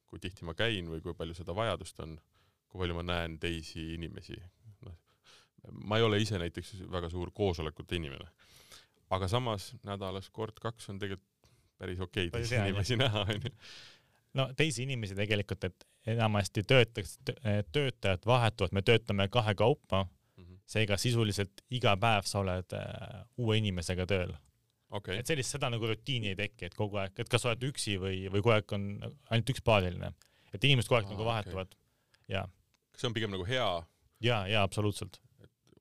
kui tihti ma käin või kui palju seda vajadust on, kui palju ma näen teisi inimesi, ma ei ole ise näiteks väga suur koosolekute inimene. aga samas nädalas kord-kaks on tegelikult päris okei Päris teisi inimesi näha, onju. no teisi inimesi tegelikult, et enamasti töötaks, töötajad vahetuvad, me töötame kahekaupa, seega sisuliselt iga päev sa oled äh, uue inimesega tööl. okei et, sellist, seda nagu rutiini ei teki, et kogu aeg, et kas sa oled üksi või, või kogu aeg on ainult üks paariline. et inimesed kogu aeg Aa, nagu vahetuvad ja, kas see on pigem nagu hea, ja, ja absoluutselt.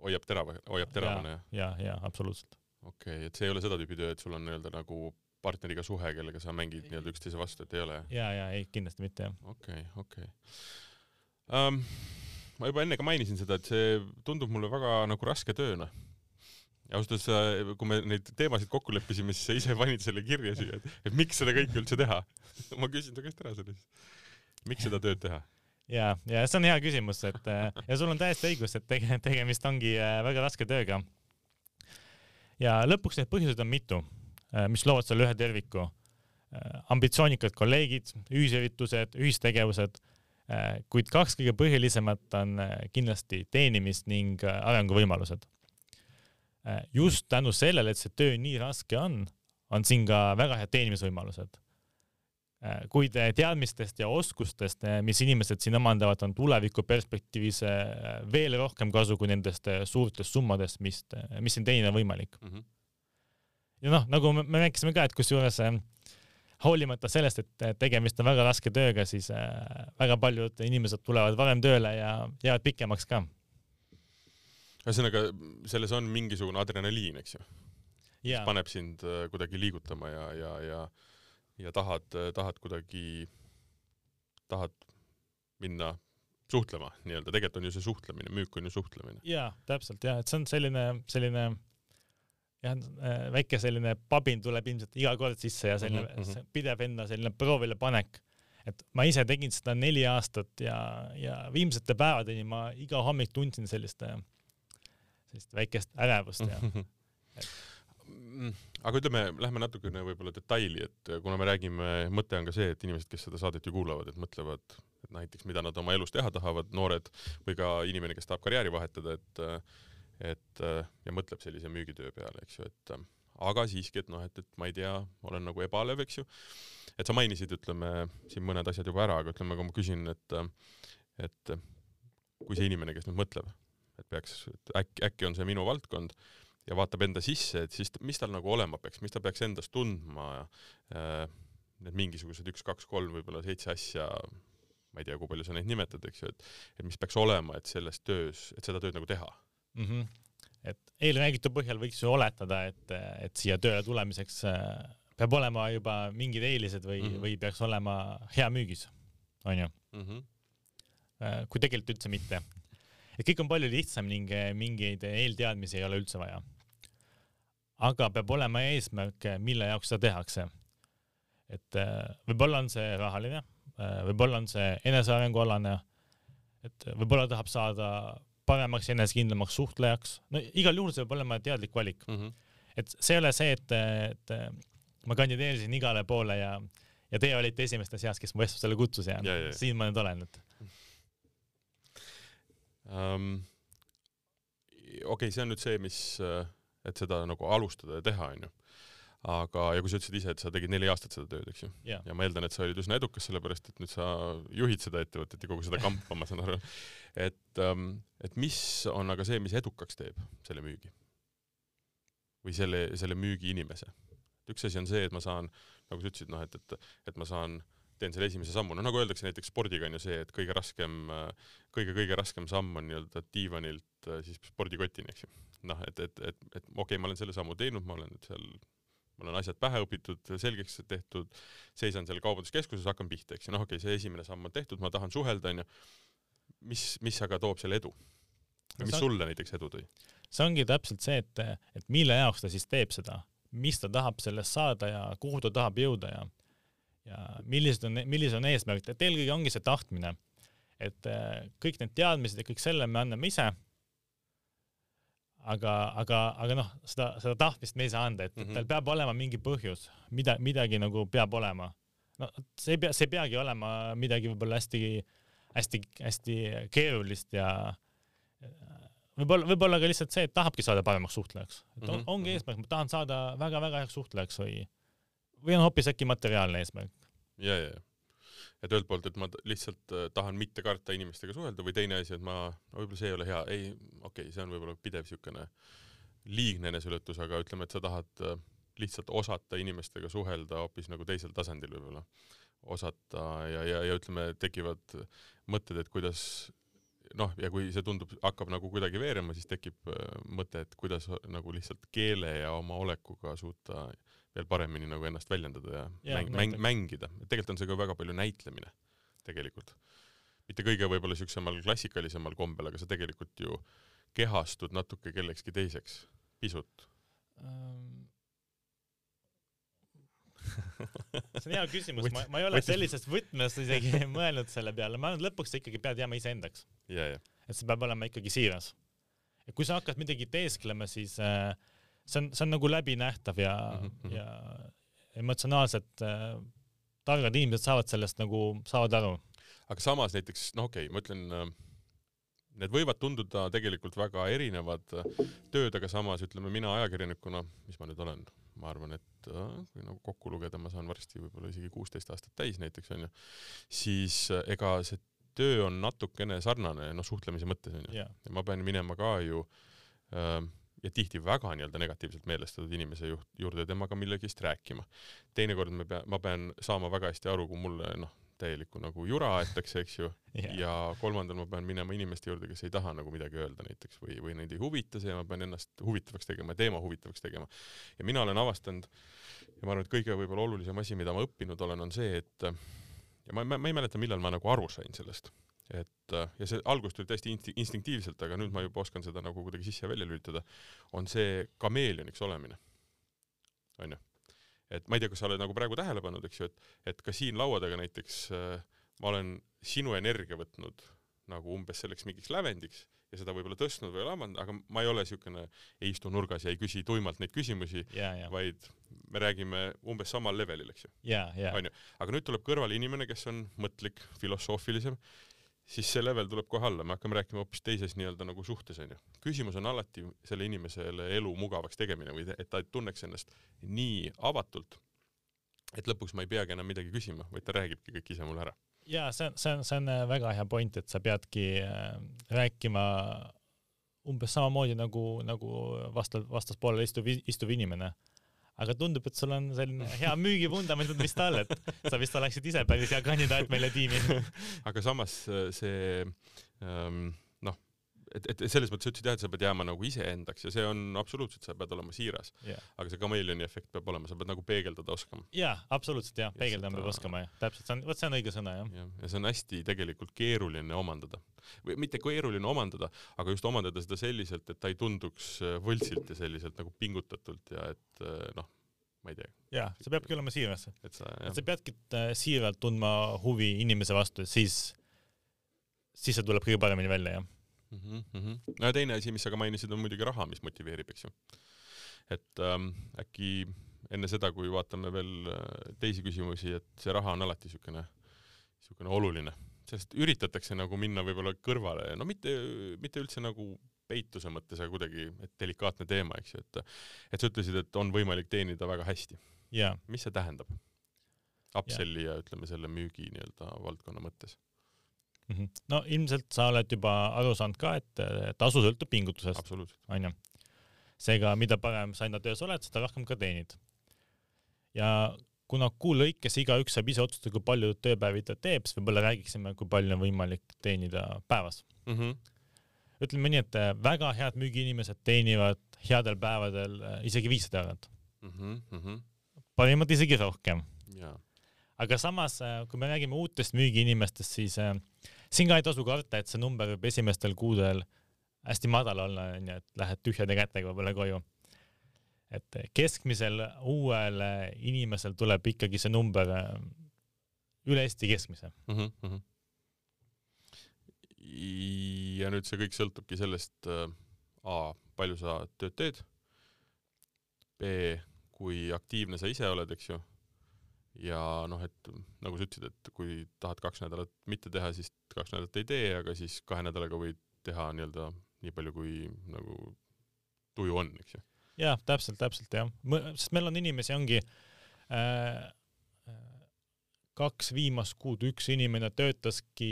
Hoiab terava, hoiab teravana ja ja, ja absoluutselt. okei okay,, et see ei ole seda tüüpi töö, et sul on nii-öelda nagu partneriga suhe, kellega sa mängid nii-öelda üksteise vastu, et ei ole jah? ja, ja ei, kindlasti mitte jah. okei, okei. ma juba enne ka mainisin seda, et see tundub mulle väga nagu raske tööna. ja ausalt öeldes, kui me neid teemasid kokku leppisime, siis sa ise panid selle kirja siia, et, et miks seda kõike üldse teha. ma küsin su käest ära selle siis. miks seda tööd teha? ja, ja see on hea küsimus, et äh, ja sul on täiesti õigus, et tege-, tegemist ongi äh, väga raske tööga. ja lõpuks neid põhjuseid on mitu, mis loovad selle ühe terviku. ambitsioonikad kolleegid, ühisüritused, ühistegevused, kuid kaks kõige põhilisemat on äh, kindlasti teenimist ning äh, arenguvõimalused. just tänu sellele, et see töö nii raske on, on siin ka väga head teenimisvõimalused Äh, kuid äh, teadmistest ja oskustest, mis inimesed siin omandavad, on tuleviku perspektiivis äh, veel rohkem kasu kui nendest äh, suurtest summadest, mis, mis siin teenida on võimalik. Mhm. ja noh, nagu me, me rääkisime ka, et kusjuures äh, hoolimata sellest, et äh, tegemist on väga raske tööga, siis äh, väga paljud inimesed tulevad varem tööle ja jäävad pikemaks ka. ühesõnaga, selles on mingisugune adrenaliin, eks ju, paneb sind äh, kuidagi liigutama ja, ja, ja ja tahad, tahad kuidagi, tahad minna suhtlema nii-öelda, tegelikult on ju see suhtlemine, müük on ju suhtlemine. ja täpselt ja, et see on selline, selline jah, väike selline pabin tuleb ilmselt iga kord sisse ja selline mm -hmm. pidev enda selline proovile panek. et ma ise tegin seda neli aastat ja, ja viimsete päevadeni ma iga hommik tundsin sellist, sellist väikest ärevust ja Mm, aga ütleme, lähme natukene võib-olla detaili, et kuna me räägime, mõte on ka see, et inimesed, kes seda saadet ju kuulavad, et mõtlevad, et näiteks mida nad oma elus teha tahavad, noored või ka inimene, kes tahab karjääri vahetada, et et ja mõtleb sellise müügitöö peale, eks ju, et aga siiski, et noh, et, et ma ei tea, olen nagu ebalev, eks ju. et sa mainisid, ütleme siin mõned asjad juba ära, aga ütleme, kui ma küsin, et et kui see inimene, kes nüüd mõtleb, et peaks, et äkki, äkki on see minu valdkond ja vaatab enda sisse, et siis mis tal nagu olema peaks, mis ta peaks endast tundma äh,, need mingisugused üks, kaks, kolm, võib-olla seitse asja, ma ei tea, kui palju sa neid nimetad, eks ju, et et mis peaks olema, et selles töös, et seda tööd nagu teha mm. -hmm. et eelräägitu põhjal võiks ju oletada, et, et siia tööle tulemiseks äh, peab olema juba mingid eelised või mm, -hmm. või peaks olema hea müügis, onju mm. -hmm. kui tegelikult üldse mitte. et kõik on palju lihtsam ning mingeid eelteadmisi ei ole üldse vaja aga peab olema eesmärk, mille jaoks seda tehakse. et äh, võib-olla on see rahaline, äh, võib-olla on see enesearengualane, et võib-olla tahab saada paremaks, enesekindlamaks suhtlejaks, no igal juhul see peab olema teadlik valik mm. -hmm. et see ei ole see, et, et ma kandideerisin igale poole ja, ja teie olite esimeste seas, kes mu vestlusele kutsus ja, ja, ja. siin ma nüüd olen, et um,. okei okay,, see on nüüd see, mis uh et seda nagu alustada ja teha, onju. aga, ja kui sa ütlesid ise, et sa tegid neli aastat seda tööd, eks ju yeah., ja ma eeldan, et sa olid üsna edukas, sellepärast et nüüd sa juhid seda ettevõtet ja kogu seda kampa, ma saan aru. et, ähm, et mis on aga see, mis edukaks teeb selle müügi? või selle, selle müügiinimese? üks asi on see, et ma saan, nagu sa ütlesid, noh, et, et, et ma saan teen selle esimese sammu, noh nagu öeldakse näiteks spordiga on ju see, et kõige raskem kõige,, kõige-kõige raskem samm on nii-öelda diivanilt äh, siis spordikotini, eks ju noh, et, et, et, et okei okay,, ma olen selle sammu teinud, ma olen nüüd seal, mul on asjad pähe õpitud, selgeks tehtud, seisan seal kaubanduskeskuses, hakkan pihta, eks ju, noh, okei okay,, see esimene samm on tehtud, ma tahan suhelda, onju. mis, mis aga toob selle edu? mis on, sulle näiteks edu tõi? see ongi täpselt see, et, et mille jaoks ta siis teeb seda, mis ta tahab sellest saada ja kuhu ta tahab jõuda ja ja millised on, millised on eesmärgid, et eelkõige ongi see tahtmine. et kõik need teadmised ja kõik selle me anname ise aga, aga, aga noh, seda, seda tahtmist me ei saa anda, et mm -hmm. tal peab olema mingi põhjus, mida, midagi nagu peab olema. no see ei pea, see ei peagi olema midagi võib-olla hästi, hästi, hästi keerulist ja võib-olla, võib-olla ka lihtsalt see, et tahabki saada paremaks suhtlejaks. et mm -hmm. ongi eesmärk, ma tahan saada väga-väga heaks suhtlejaks või, või on hoopis äkki materiaalne eesmärk. ja, ja, ja et ühelt poolt, et ma lihtsalt äh, tahan mitte karta inimestega suhelda või teine asi, et ma võib-olla see ei ole hea, ei, okei okay,, see on võib-olla pidev siukene liigne eneseületus, aga ütleme, et sa tahad äh, lihtsalt osata inimestega suhelda hoopis nagu teisel tasandil võib-olla. osata ja, ja, ja ütleme, tekivad mõtted, et kuidas noh, ja kui see tundub, hakkab nagu kuidagi veerema, siis tekib äh, mõte, et kuidas nagu lihtsalt keele ja oma olekuga suuta veel paremini nagu ennast väljendada ja, ja mäng, mäng, mängida. tegelikult on see ka väga palju näitlemine, tegelikult. mitte kõige võib-olla siuksemal klassikalisemal kombel, aga sa tegelikult ju kehastud natuke kellekski teiseks, pisut um see on hea küsimus, ma, ma ei ole sellises võtmes isegi mõelnud selle peale, ma arvan, et lõpuks sa ikkagi pead jääma iseendaks yeah,. Yeah. et see peab olema ikkagi siiras. et kui sa hakkad midagi teesklema, siis äh, see on, see on nagu läbinähtav ja mm, -hmm. ja emotsionaalselt äh, targad inimesed saavad sellest nagu, saavad aru. aga samas näiteks, noh, okei okay,, ma ütlen äh, need võivad tunduda tegelikult väga erinevad äh, tööd, aga samas ütleme mina ajakirjanikuna, mis ma nüüd olen, ma arvan, et äh, kui nagu kokku lugeda, ma saan varsti võib-olla isegi kuusteist aastat täis näiteks onju, siis ega see töö on natukene sarnane, noh, suhtlemise mõttes onju yeah.. ja ma pean minema ka ju äh, ja tihti väga nii-öelda negatiivselt meelestatud inimese juht, juurde temaga millegist rääkima. teinekord me pea, ma pean saama väga hästi aru, kui mulle noh, täielikku nagu jura aetakse, eks ju yeah., ja kolmandal ma pean minema inimeste juurde, kes ei taha nagu midagi öelda näiteks või, või neid ei huvita see ja ma pean ennast huvitavaks tegema teema huvitavaks tegema. ja mina olen avastanud ja ma arvan, et kõige võib-olla olulisem asi, mida ma õppinud olen, on see, et ja ma, ma, ma ei mäleta, millal ma nagu aru sain sellest et äh, ja see alguses tuli täiesti insti-, instinktiivselt, aga nüüd ma juba oskan seda nagu kuidagi sisse ja välja lülitada, on see kameeleoniks olemine. onju. et ma ei tea, kas sa oled nagu praegu tähele pannud, eks ju, et, et ka siin laua taga näiteks äh, ma olen sinu energia võtnud nagu umbes selleks mingiks lävendiks ja seda võib-olla tõstnud või lamanud, aga ma ei ole niisugune, ei istu nurgas ja ei küsi tuimalt neid küsimusi, vaid me räägime umbes samal levelil, eks ju. onju, aga nüüd tuleb kõrvale inimene, kes on mõtlik, filosoofilisem siis see level tuleb kohe alla, me hakkame rääkima hoopis teises nii-öelda nagu suhtes onju. küsimus on alati selle inimesele elu mugavaks tegemine või et ta tunneks ennast nii avatult, et lõpuks ma ei peagi enam midagi küsima, vaid ta räägibki kõik ise mulle ära. ja see on, see on, see on äh, väga hea point, et sa peadki äh, rääkima umbes samamoodi nagu, nagu vastal, vastaspoolel istuv, istuv inimene. Aga tundub, et sul on selline hea müügivundament on vist all, et sa vist oleksid ise päris hea kandidaat meile tiimi. aga samas äh, see ähm, et, et selles mõttes sa ütlesid jah, et sa pead jääma nagu iseendaks ja see on absoluutselt, sa pead olema siiras, jah, aga see kameelioni efekt peab olema, sa pead nagu peegeldada oskama. jaa, absoluutselt jah, Ja peegeldama seda- peab oskama jah, täpselt, see on, vot see on õige sõna jah. jah, ja see on hästi tegelikult keeruline omandada või mitte keeruline omandada, aga just omandada seda selliselt, et ta ei tunduks äh, võltsilt ja selliselt nagu pingutatult ja et äh, noh, ma ei tea, jaa, see peabki olema siiras. et sa sa peadki äh, siiralt tundma huvi inimese vastu, siis, siis see tuleb kõige paremini välja jah. mm. -hmm, mm -hmm. no ja teine asi, mis sa ka mainisid, on muidugi raha, mis motiveerib, eks ju. et ähm, äkki enne seda, kui vaatame veel äh, teisi küsimusi, et see raha on alati niisugune, niisugune oluline, sest üritatakse nagu minna võib-olla kõrvale, no mitte, mitte üldse nagu peituse mõttes, aga kuidagi, et delikaatne teema, eks ju, et et sa ütlesid, et on võimalik teenida väga hästi. jaa, mis see tähendab? Upselli ja ütleme selle müügi nii-öelda valdkonna mõttes. Mhm. no ilmselt sa oled juba aru saanud ka, et äh, tasu sõltub pingutusest, onju. seega, mida parem sa enda töös oled, seda rohkem ka teenid. ja kuna kuu lõikes igaüks saab ise otsustada, kui palju tööpäevi ta teeb, siis võib-olla räägiksime, kui palju on võimalik teenida päevas. Mm -hmm. ütleme nii, et äh, väga head müügiinimesed teenivad headel päevadel äh, isegi viissada eurot, Mm -hmm. Mm -hmm. parimad isegi rohkem aga samas, kui me räägime uutest müügiinimestest, siis äh, siin ka ei tasu karta, et see number võib esimestel kuudel hästi madal olla, onju, et lähed tühjade kätega võib-olla koju. et keskmisel uuel inimesel tuleb ikkagi see number äh, üle Eesti keskmise. mm -hmm. ja nüüd see kõik sõltubki sellest äh, A, palju sa tööd teed, B, kui aktiivne sa ise oled, eks ju, ja noh, et nagu sa ütlesid, et kui tahad kaks nädalat mitte teha, siis kaks nädalat ei tee, aga siis kahe nädalaga võid teha nii-öelda nii palju, kui nagu tuju on, eks ju. jah, täpselt, täpselt jah, sest meil on inimesi, ongi äh, kaks viimast kuud üks inimene töötaski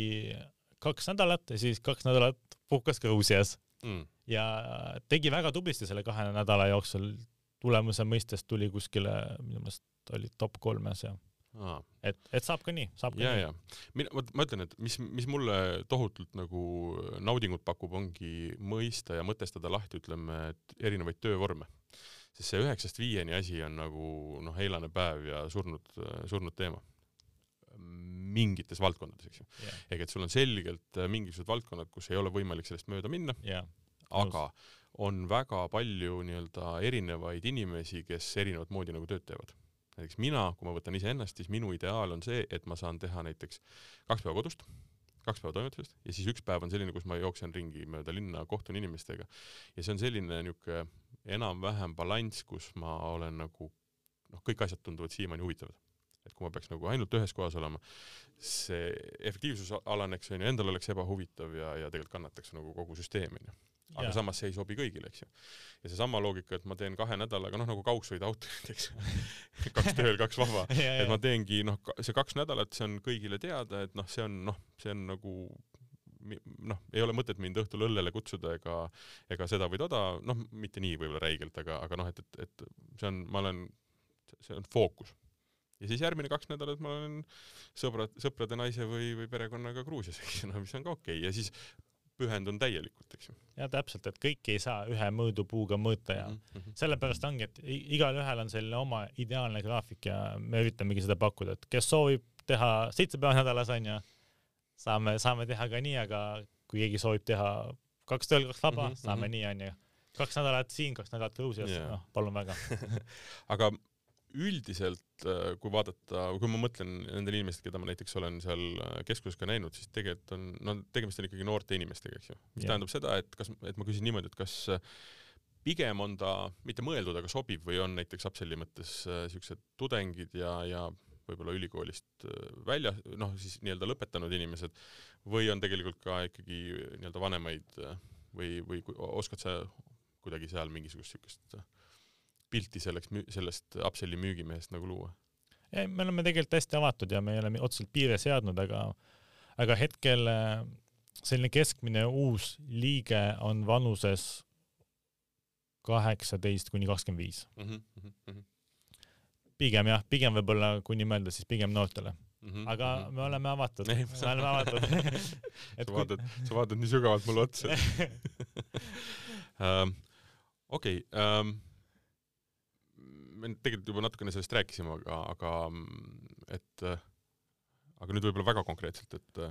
kaks nädalat ja siis kaks nädalat puhkas Gruusias mm.. ja tegi väga tublisti selle kahe nädala jooksul. tulemuse mõistes tuli kuskile, minu meelest oli top kolmes ja aa et, et saab ka nii, saab ka ja, nii. mina, vot ma ütlen, et mis, mis mulle tohutult nagu naudingut pakub, ongi mõista ja mõtestada lahti, ütleme, et erinevaid töövorme. sest see üheksast viieni asi on nagu noh, eilane päev ja surnud, surnud teema. mingites valdkondades, eks ju. jah, ehk et sul on selgelt mingisugused valdkonnad, kus ei ole võimalik sellest mööda minna, ja aga on väga palju nii-öelda erinevaid inimesi, kes erinevat moodi nagu tööd teevad. Näiteks mina, kui ma võtan iseennast, siis minu ideaal on see, et ma saan teha näiteks kaks päeva kodust, kaks päeva toimetusest ja siis üks päev on selline, kus ma jooksen ringi mööda linna, kohtun inimestega. ja see on selline niisugune enam-vähem balanss, kus ma olen nagu noh, kõik asjad tunduvad siiamaani huvitavad. et kui ma peaks nagu ainult ühes kohas olema, see efektiivsus alaneks, onju, endal oleks ebahuvitav ja, ja tegelikult kannataks nagu kogu süsteem, onju aga Jaa. samas see ei sobi kõigile, eks ju. ja seesama loogika, et ma teen kahe nädalaga, noh nagu kaugsõiduauto näiteks, kaks tööl, kaks vaba, ja, et ma ja, teengi noh, see kaks nädalat, see on kõigile teada, et noh, see on noh, see on nagu noh, ei ole mõtet mind õhtul õllele kutsuda ega, ega seda või toda, noh, mitte nii võib-olla räigelt, aga, aga noh, et, et, et see on, ma olen, see on fookus. ja siis järgmine kaks nädalat ma olen sõbrad, sõprade naise või, või perekonnaga Gruusias, eks ju, no mis on ka okei okay. ja siis pühendun täielikult, eks ju ja täpselt, et kõiki ei saa ühe mõõdupuuga mõõta ja mm. -hmm. sellepärast ongi, et igalühel on selline oma ideaalne graafik ja me üritamegi seda pakkuda, et kes soovib teha seitse päeva nädalas onju, saame, saame teha ka nii, aga kui keegi soovib teha kaks tööl, kaks vaba mm, -hmm, saame mhm. nii onju. kaks nädalat siin, kaks nädalat Gruusias yeah., noh palun väga. aga üldiselt, kui vaadata, kui ma mõtlen nendele inimestele, keda ma näiteks olen seal äh, keskuses ka näinud, siis tegelikult on, no tegemist on ikkagi noorte inimestega, eks ju. mis Jah. tähendab seda, et kas, et ma küsin niimoodi, et kas äh, pigem on ta mitte mõeldud, aga sobiv või on näiteks Upselli mõttes äh, siuksed tudengid ja, ja võib-olla ülikoolist äh, välja, noh siis nii-öelda lõpetanud inimesed või on tegelikult ka ikkagi nii-öelda vanemaid äh, või, või oskad sa kuidagi seal mingisugust siukest äh, pilti selleks, sellest Upselli müügimehest nagu luua? ei, me oleme tegelikult hästi avatud ja me ei ole otseselt piire seadnud, aga, aga hetkel äh, selline keskmine uus liige on vanuses kaheksateist kuni kakskümmend viis. Mhm, mhm, mhm. pigem jah, pigem võib-olla, kui nii mõelda, siis pigem noortele. Mhm, aga mhm. me oleme avatud, me oleme avatud sa vaatad, sa vaatad nii sügavalt mulle otsa. okei, me tegelikult juba natukene sellest rääkisime, aga, aga et aga nüüd võib-olla väga konkreetselt, et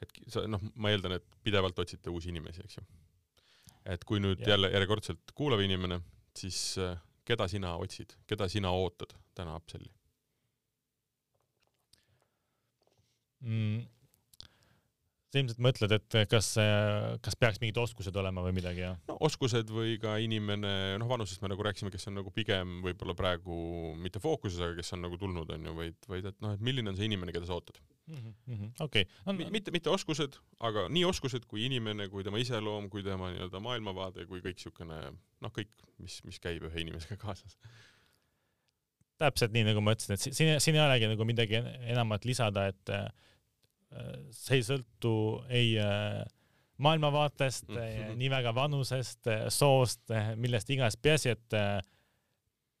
et sa noh, ma eeldan, et pidevalt otsite uusi inimesi, eks ju. et kui nüüd Jah. jälle järjekordselt kuulav inimene, siis keda sina otsid, keda sina ootad täna Upselli? mm, sa ilmselt mõtled, et kas, kas peaks mingid oskused olema või midagi, jah? no oskused või ka inimene, noh vanusest me nagu rääkisime, kes on nagu pigem võib-olla praegu mitte fookuses, aga kes on nagu tulnud, on ju, vaid, vaid et noh, et milline on see inimene, keda sa ootad. okei, mitte, mitte oskused, aga nii oskused kui inimene, kui tema iseloom, kui tema nii-öelda maailmavaade, kui kõik siukene noh, kõik, mis, mis käib ühe inimesega kaasas. täpselt nii, nagu ma ütlesin, et si- siin, siin ei olegi nagu midagi en- enamat lisada, et äh, see ei sõltu ei äh, maailmavaatest mm. -hmm. nii väga vanusest, soost, millest iganes, peaasi, et äh,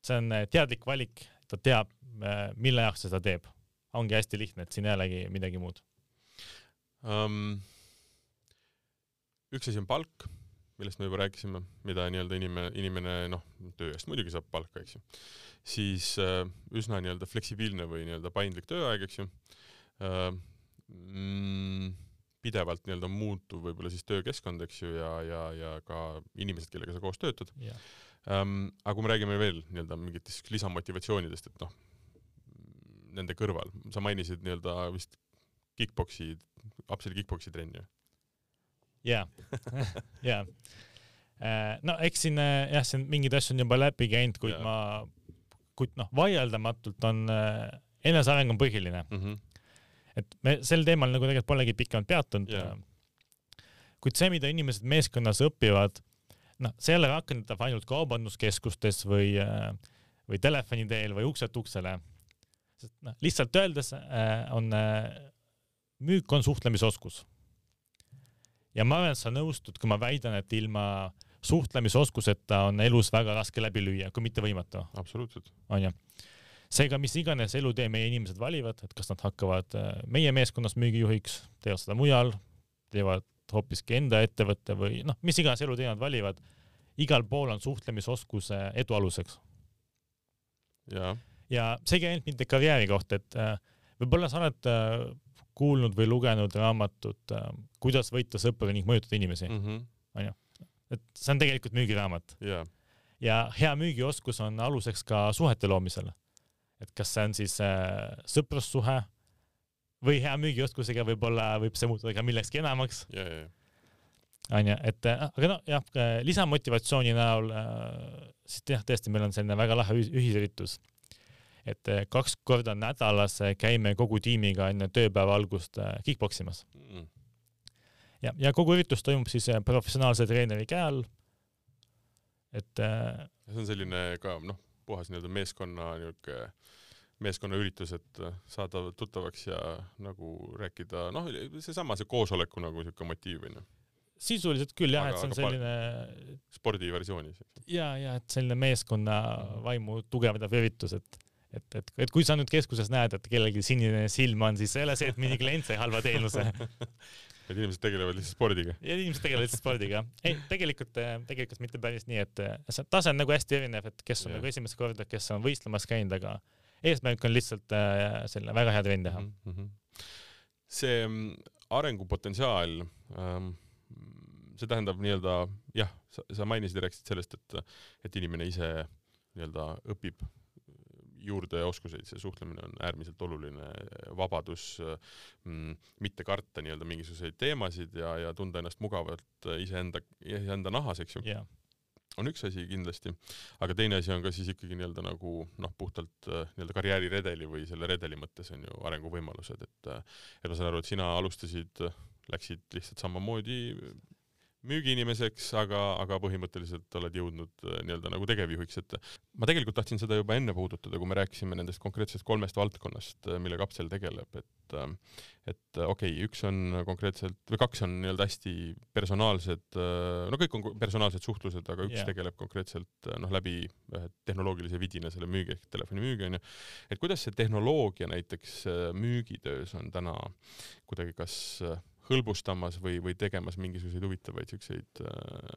see on äh, teadlik valik, ta teab, mille jaoks ta seda teeb. ongi hästi lihtne, et siin ei olegi midagi muud. um,. üks asi on palk, millest me juba rääkisime, mida nii-öelda inimene, inimene noh, töö eest muidugi saab palka, eks ju. siis uh, üsna nii-öelda fleksibiilne või nii-öelda paindlik tööaeg, eks ju uh,. Mm, pidevalt nii-öelda muutuv võib-olla siis töökeskkond, eks ju, ja, ja, ja ka inimesed, kellega sa koos töötad um,. aga kui me räägime veel nii-öelda mingitest lisamotivatsioonidest, et noh, nende kõrval, sa mainisid nii-öelda vist kick-poksi, Upselli kick-poksi trenni. jaa, jaa. no eks siin äh, jah, siin mingeid asju on juba läbi käinud, kuid Jaa. ma, kuid noh, vaieldamatult on äh, eneseareng on põhiline, mm. -hmm. Et me sel teemal nagu tegelikult polegi pikemalt peatunud Jaa.. kuid see, mida inimesed meeskonnas õpivad, noh, see ei ole rakendatav ainult kaubanduskeskustes või, või telefoni teel või ukselt uksele. sest noh, lihtsalt öeldes äh, on äh, müük on suhtlemisoskus. ja ma arvan, et sa nõustud, kui ma väidan, et ilma suhtlemisoskuseta on elus väga raske läbi lüüa, kui mitte võimatu, absoluutselt. onju. seega, mis iganes elutee meie inimesed valivad, et kas nad hakkavad äh, meie meeskonnas müügijuhiks, teevad seda mujal, teevad hoopiski enda ettevõtte või noh, mis iganes elutee nad valivad, igal pool on suhtlemisoskus äh, edu aluseks. Jaa, ja see ei käi ainult mitte karjääri kohta, et äh, võib-olla sa oled kuulnud või lugenud raamatut Kuidas võita sõpru ning mõjutada inimesi Mhm. et see on tegelikult müügiraamat. Jaa, ja hea müügioskus on aluseks ka suhete loomisel. Et kas see on siis äh, sõprussuhe või hea müügioskusega võib-olla võib see muutuda ka millekski enamaks, onju, et äh, aga noh, jah, lisamotivatsiooni näol äh, siis jah, tõesti, meil on selline väga lahe ühis- ühisüritus. et äh, kaks korda nädalas äh, käime kogu tiimiga enne tööpäeva algust äh, kick-poks imas jaa. ja, ja kogu üritus toimub siis äh, professionaalse treeneri käe all. et äh, see on selline ka noh, puhas nii-öelda meeskonna niisugune meeskonnaüritus, et äh, saada tuttavaks ja nagu rääkida, noh, seesama see koosoleku nagu niisugune motiiv onju, sisuliselt küll jah, et see on selline spordiversioonis. ja, ja et selline meeskonna vaimu tugevdav üritus, et et, et, et kui sa nüüd keskuses näed, et kellelgi sinine silm on, siis ei ole see, et mõni klient sai halva teenuse et inimesed tegelevad lihtsalt spordiga. ja inimesed tegelevad lihtsalt spordiga. ei, tegelikult, tegelikult mitte päris nii, et eh, see tase on nagu hästi erinev, et kes on Jah. nagu esimest korda, kes on võistlemas käinud, aga eesmärk on lihtsalt äh, selline väga hea trenn teha. mm. -hmm. see arengupotentsiaal ähm,, see tähendab nii-öelda jah, sa, sa mainisid ja rääkisid sellest, et, et inimene ise nii-öelda õpib juurde oskuseid, see suhtlemine on äärmiselt oluline, vabadus mm,, mitte karta nii-öelda mingisuguseid teemasid ja, ja tunda ennast mugavalt iseenda, iseenda nahas, eks ju, jah, on üks asi kindlasti, aga teine asi on ka siis ikkagi nii-öelda nagu noh, puhtalt äh, nii-öelda karjääriredeli või selle redeli mõttes on ju arenguvõimalused, et äh, et ma saan aru, et sina alustasid, läksid lihtsalt samamoodi müügiinimeseks, aga, aga põhimõtteliselt oled jõudnud äh, nii-öelda nagu tegevjuhiks, et ma tegelikult tahtsin seda juba enne puudutada, kui me rääkisime nendest konkreetsest kolmest valdkonnast, äh, millega Apsel tegeleb, et äh, et okei okay,, üks on konkreetselt või kaks on nii-öelda hästi personaalsed, no kõik on personaalsed suhtlused, aga üks yeah. tegeleb konkreetselt noh, läbi ühe tehnoloogilise vidina selle müügi ehk telefonimüügi onju. et kuidas see tehnoloogia näiteks müügitöös on täna kuidagi kas hõlbustamas või, või tegemas mingisuguseid huvitavaid siukseid äh,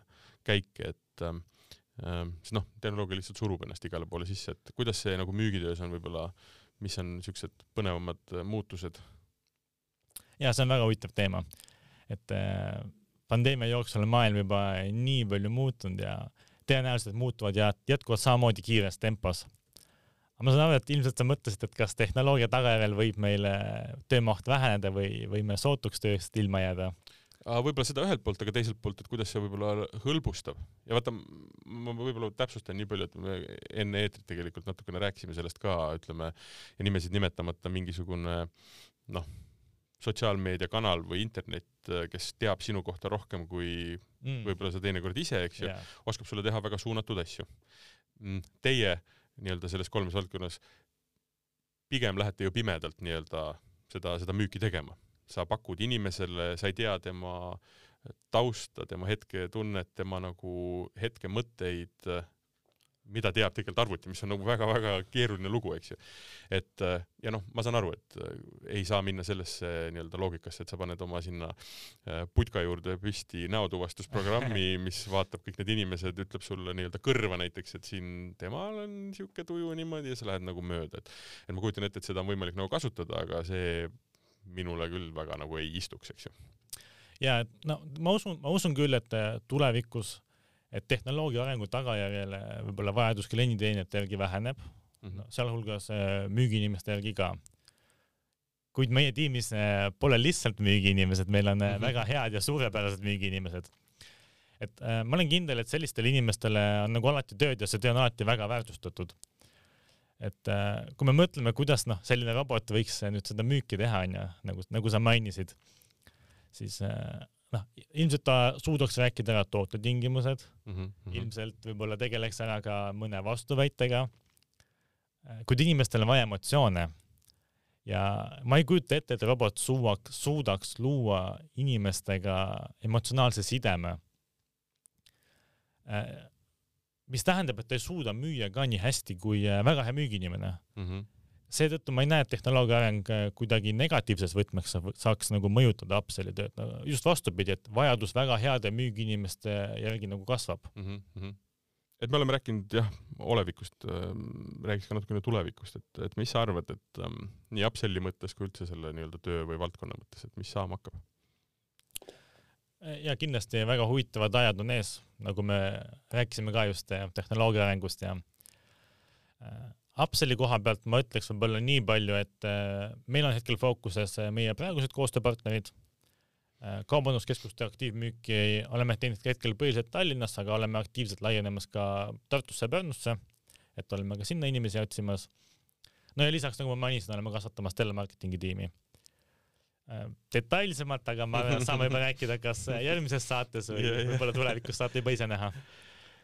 käike, et äh, äh, sest noh, tehnoloogia lihtsalt surub ennast igale poole sisse, et kuidas see nagu müügitöös on võib-olla, mis on siuksed põnevamad äh, muutused? ja see on väga huvitav teema, et äh, pandeemia jooksul on maailm juba nii palju muutunud ja tõenäoliselt muutuvad ja jätkuvad samamoodi kiires tempos ma saan aru, et ilmselt sa mõtlesid, et kas tehnoloogia tagajärjel võib meil töömaht väheneda või võime sootuks tööst ilma jääda? võib-olla seda ühelt poolt, aga teiselt poolt, et kuidas see võib-olla hõlbustab. ja vaata, ma võib-olla täpsustan nii palju, et me enne eetrit tegelikult natukene rääkisime sellest ka, ütleme, ja nimesid nimetamata mingisugune noh, sotsiaalmeediakanal või internet, kes teab sinu kohta rohkem kui mm. võib-olla sa teinekord ise, eks ju yeah., oskab sulle teha väga suunatud asju. Mm, teie äh, nii-öelda selles kolmes valdkonnas pigem lähete ju pimedalt nii-öelda seda, seda müüki tegema. sa pakud inimesele, sa ei tea tema tausta, tema hetketunnet, tema nagu hetkemõtteid mida teab tegelikult arvuti, mis on nagu väga-väga keeruline lugu, eks ju. et ja noh, ma saan aru, et ei saa minna sellesse nii-öelda loogikasse, et sa paned oma sinna äh, putka juurde püsti näotuvastusprogrammi, mis vaatab kõik need inimesed, ütleb sulle nii-öelda kõrva näiteks, et siin temal on siuke tuju niimoodi ja sa lähed nagu mööda, et et ma kujutan ette, et seda on võimalik nagu kasutada, aga see minule küll väga nagu ei istuks, eks ju. ja et no ma usun, ma usun küll, et tulevikus et tehnoloogia arengu tagajärjel võib-olla vajadus klienditeenijate järgi väheneb mm -hmm., sealhulgas äh, müügiinimeste järgi ka. kuid meie tiimis äh, pole lihtsalt müügiinimesed, meil on mm -hmm. väga head ja suurepärased müügiinimesed. et äh, ma olen kindel, et sellistele inimestele on nagu alati tööd ja see töö on alati väga väärtustatud. et äh, kui me mõtleme, kuidas noh, selline robot võiks nüüd seda müüki teha, onju, nagu, nagu sa mainisid, siis äh, noh, ilmselt ta suudaks rääkida ära tootetingimused mm, -hmm. ilmselt võib-olla tegeleks ära ka mõne vastuväitega. kuid inimestel on vaja emotsioone ja ma ei kujuta ette, et robot suuaks, suudaks luua inimestega emotsionaalse sideme. mis tähendab, et ta ei suuda müüa ka nii hästi kui väga hea müügiinimene mm. -hmm seetõttu ma ei näe, et tehnoloogia areng äh, kuidagi negatiivses võtmeks saaks nagu mõjutada Upselli tööd no,, just vastupidi, et vajadus väga heade müügiinimeste järgi nagu kasvab mm. -hmm. et me oleme rääkinud jah, olevikust äh,, räägiks ka natukene tulevikust, et, et mis sa arvad, et ähm, nii Upselli mõttes kui üldse selle nii-öelda töö või valdkonna mõttes, et mis saama hakkab? ja kindlasti väga huvitavad ajad on ees, nagu me rääkisime ka just äh, tehnoloogia arengust ja äh, Upselli koha pealt ma ütleks võib-olla nii palju, et äh, meil on hetkel fookuses äh, meie praegused koostööpartnerid. Äh, kaubanduskeskuste aktiivmüüki oleme teinud hetkel põhiliselt Tallinnas, aga oleme aktiivselt laienemas ka Tartusse ja Pärnusse, et oleme ka sinna inimesi otsimas. no ja lisaks, nagu ma mainisin, oleme kasvatamas telemarketingi tiimi. detailsemalt, aga ma saame juba rääkida kas järgmises saates või võib-olla tulevikus saate juba ise näha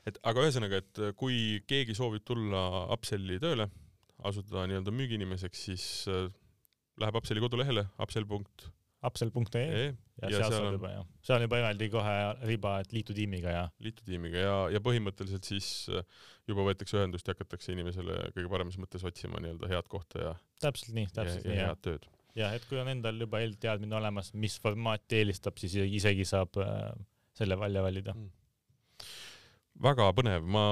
et aga ühesõnaga, et kui keegi soovib tulla Upselli tööle, asuda nii-öelda müügiinimeseks, siis äh, läheb Upselli kodulehele upsell.ee upsell.ee e ja, ja seal saab juba jah, seal on juba eraldi kohe riba, et liitu tiimiga ja. liitu tiimiga ja, ja põhimõtteliselt siis äh, juba võetakse ühendust ja hakatakse inimesele kõige paremas mõttes otsima nii-öelda head kohta ja. täpselt nii, täpselt ja, nii. ja head tööd. jah, et kui on endal juba eelteadmine olemas, mis formaati eelistab, siis isegi saab äh, selle välja valida mm väga põnev, ma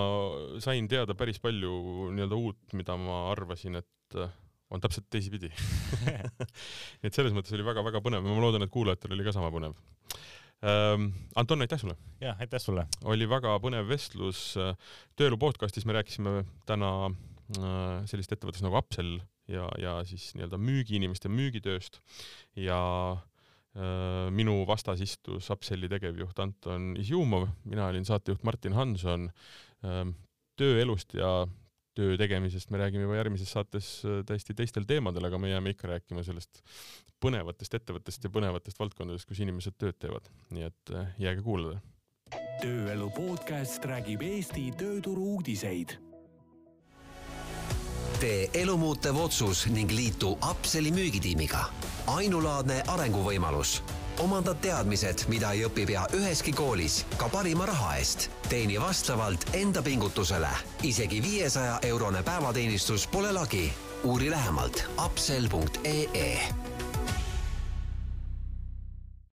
sain teada päris palju nii-öelda uut, mida ma arvasin, et äh, on täpselt teisipidi et selles mõttes oli väga-väga põnev ja ma loodan, et kuulajatel oli ka sama põnev ähm,. Anton, aitäh sulle! jah, aitäh sulle! oli väga põnev vestlus. tööelu podcastis me rääkisime täna äh, sellist ettevõttest nagu Upsell ja, ja siis nii-öelda müügiinimeste müügitööst ja Äh, minu vastas istus Upselli tegevjuht Anton Izjumov, mina olin saatejuht Martin Hanson. Ähm, tööelust ja töö tegemisest me räägime juba järgmises saates äh, täiesti teistel teemadel, aga me jääme ikka rääkima sellest põnevatest ettevõttest ja põnevatest valdkondadest, kus inimesed tööd teevad. nii et äh, jääge kuulama tööelu podcast räägib Eesti tööturu uudiseid tee elumuutev otsus ning liitu Upseli müügitiimiga. Ainulaadne arenguvõimalus. omanda teadmised, mida ei õpi pea üheski koolis, ka parima raha eest. teeni vastavalt enda pingutusele. isegi viiesaja eurone päevateenistus pole lagi. uuri lähemalt upsel.ee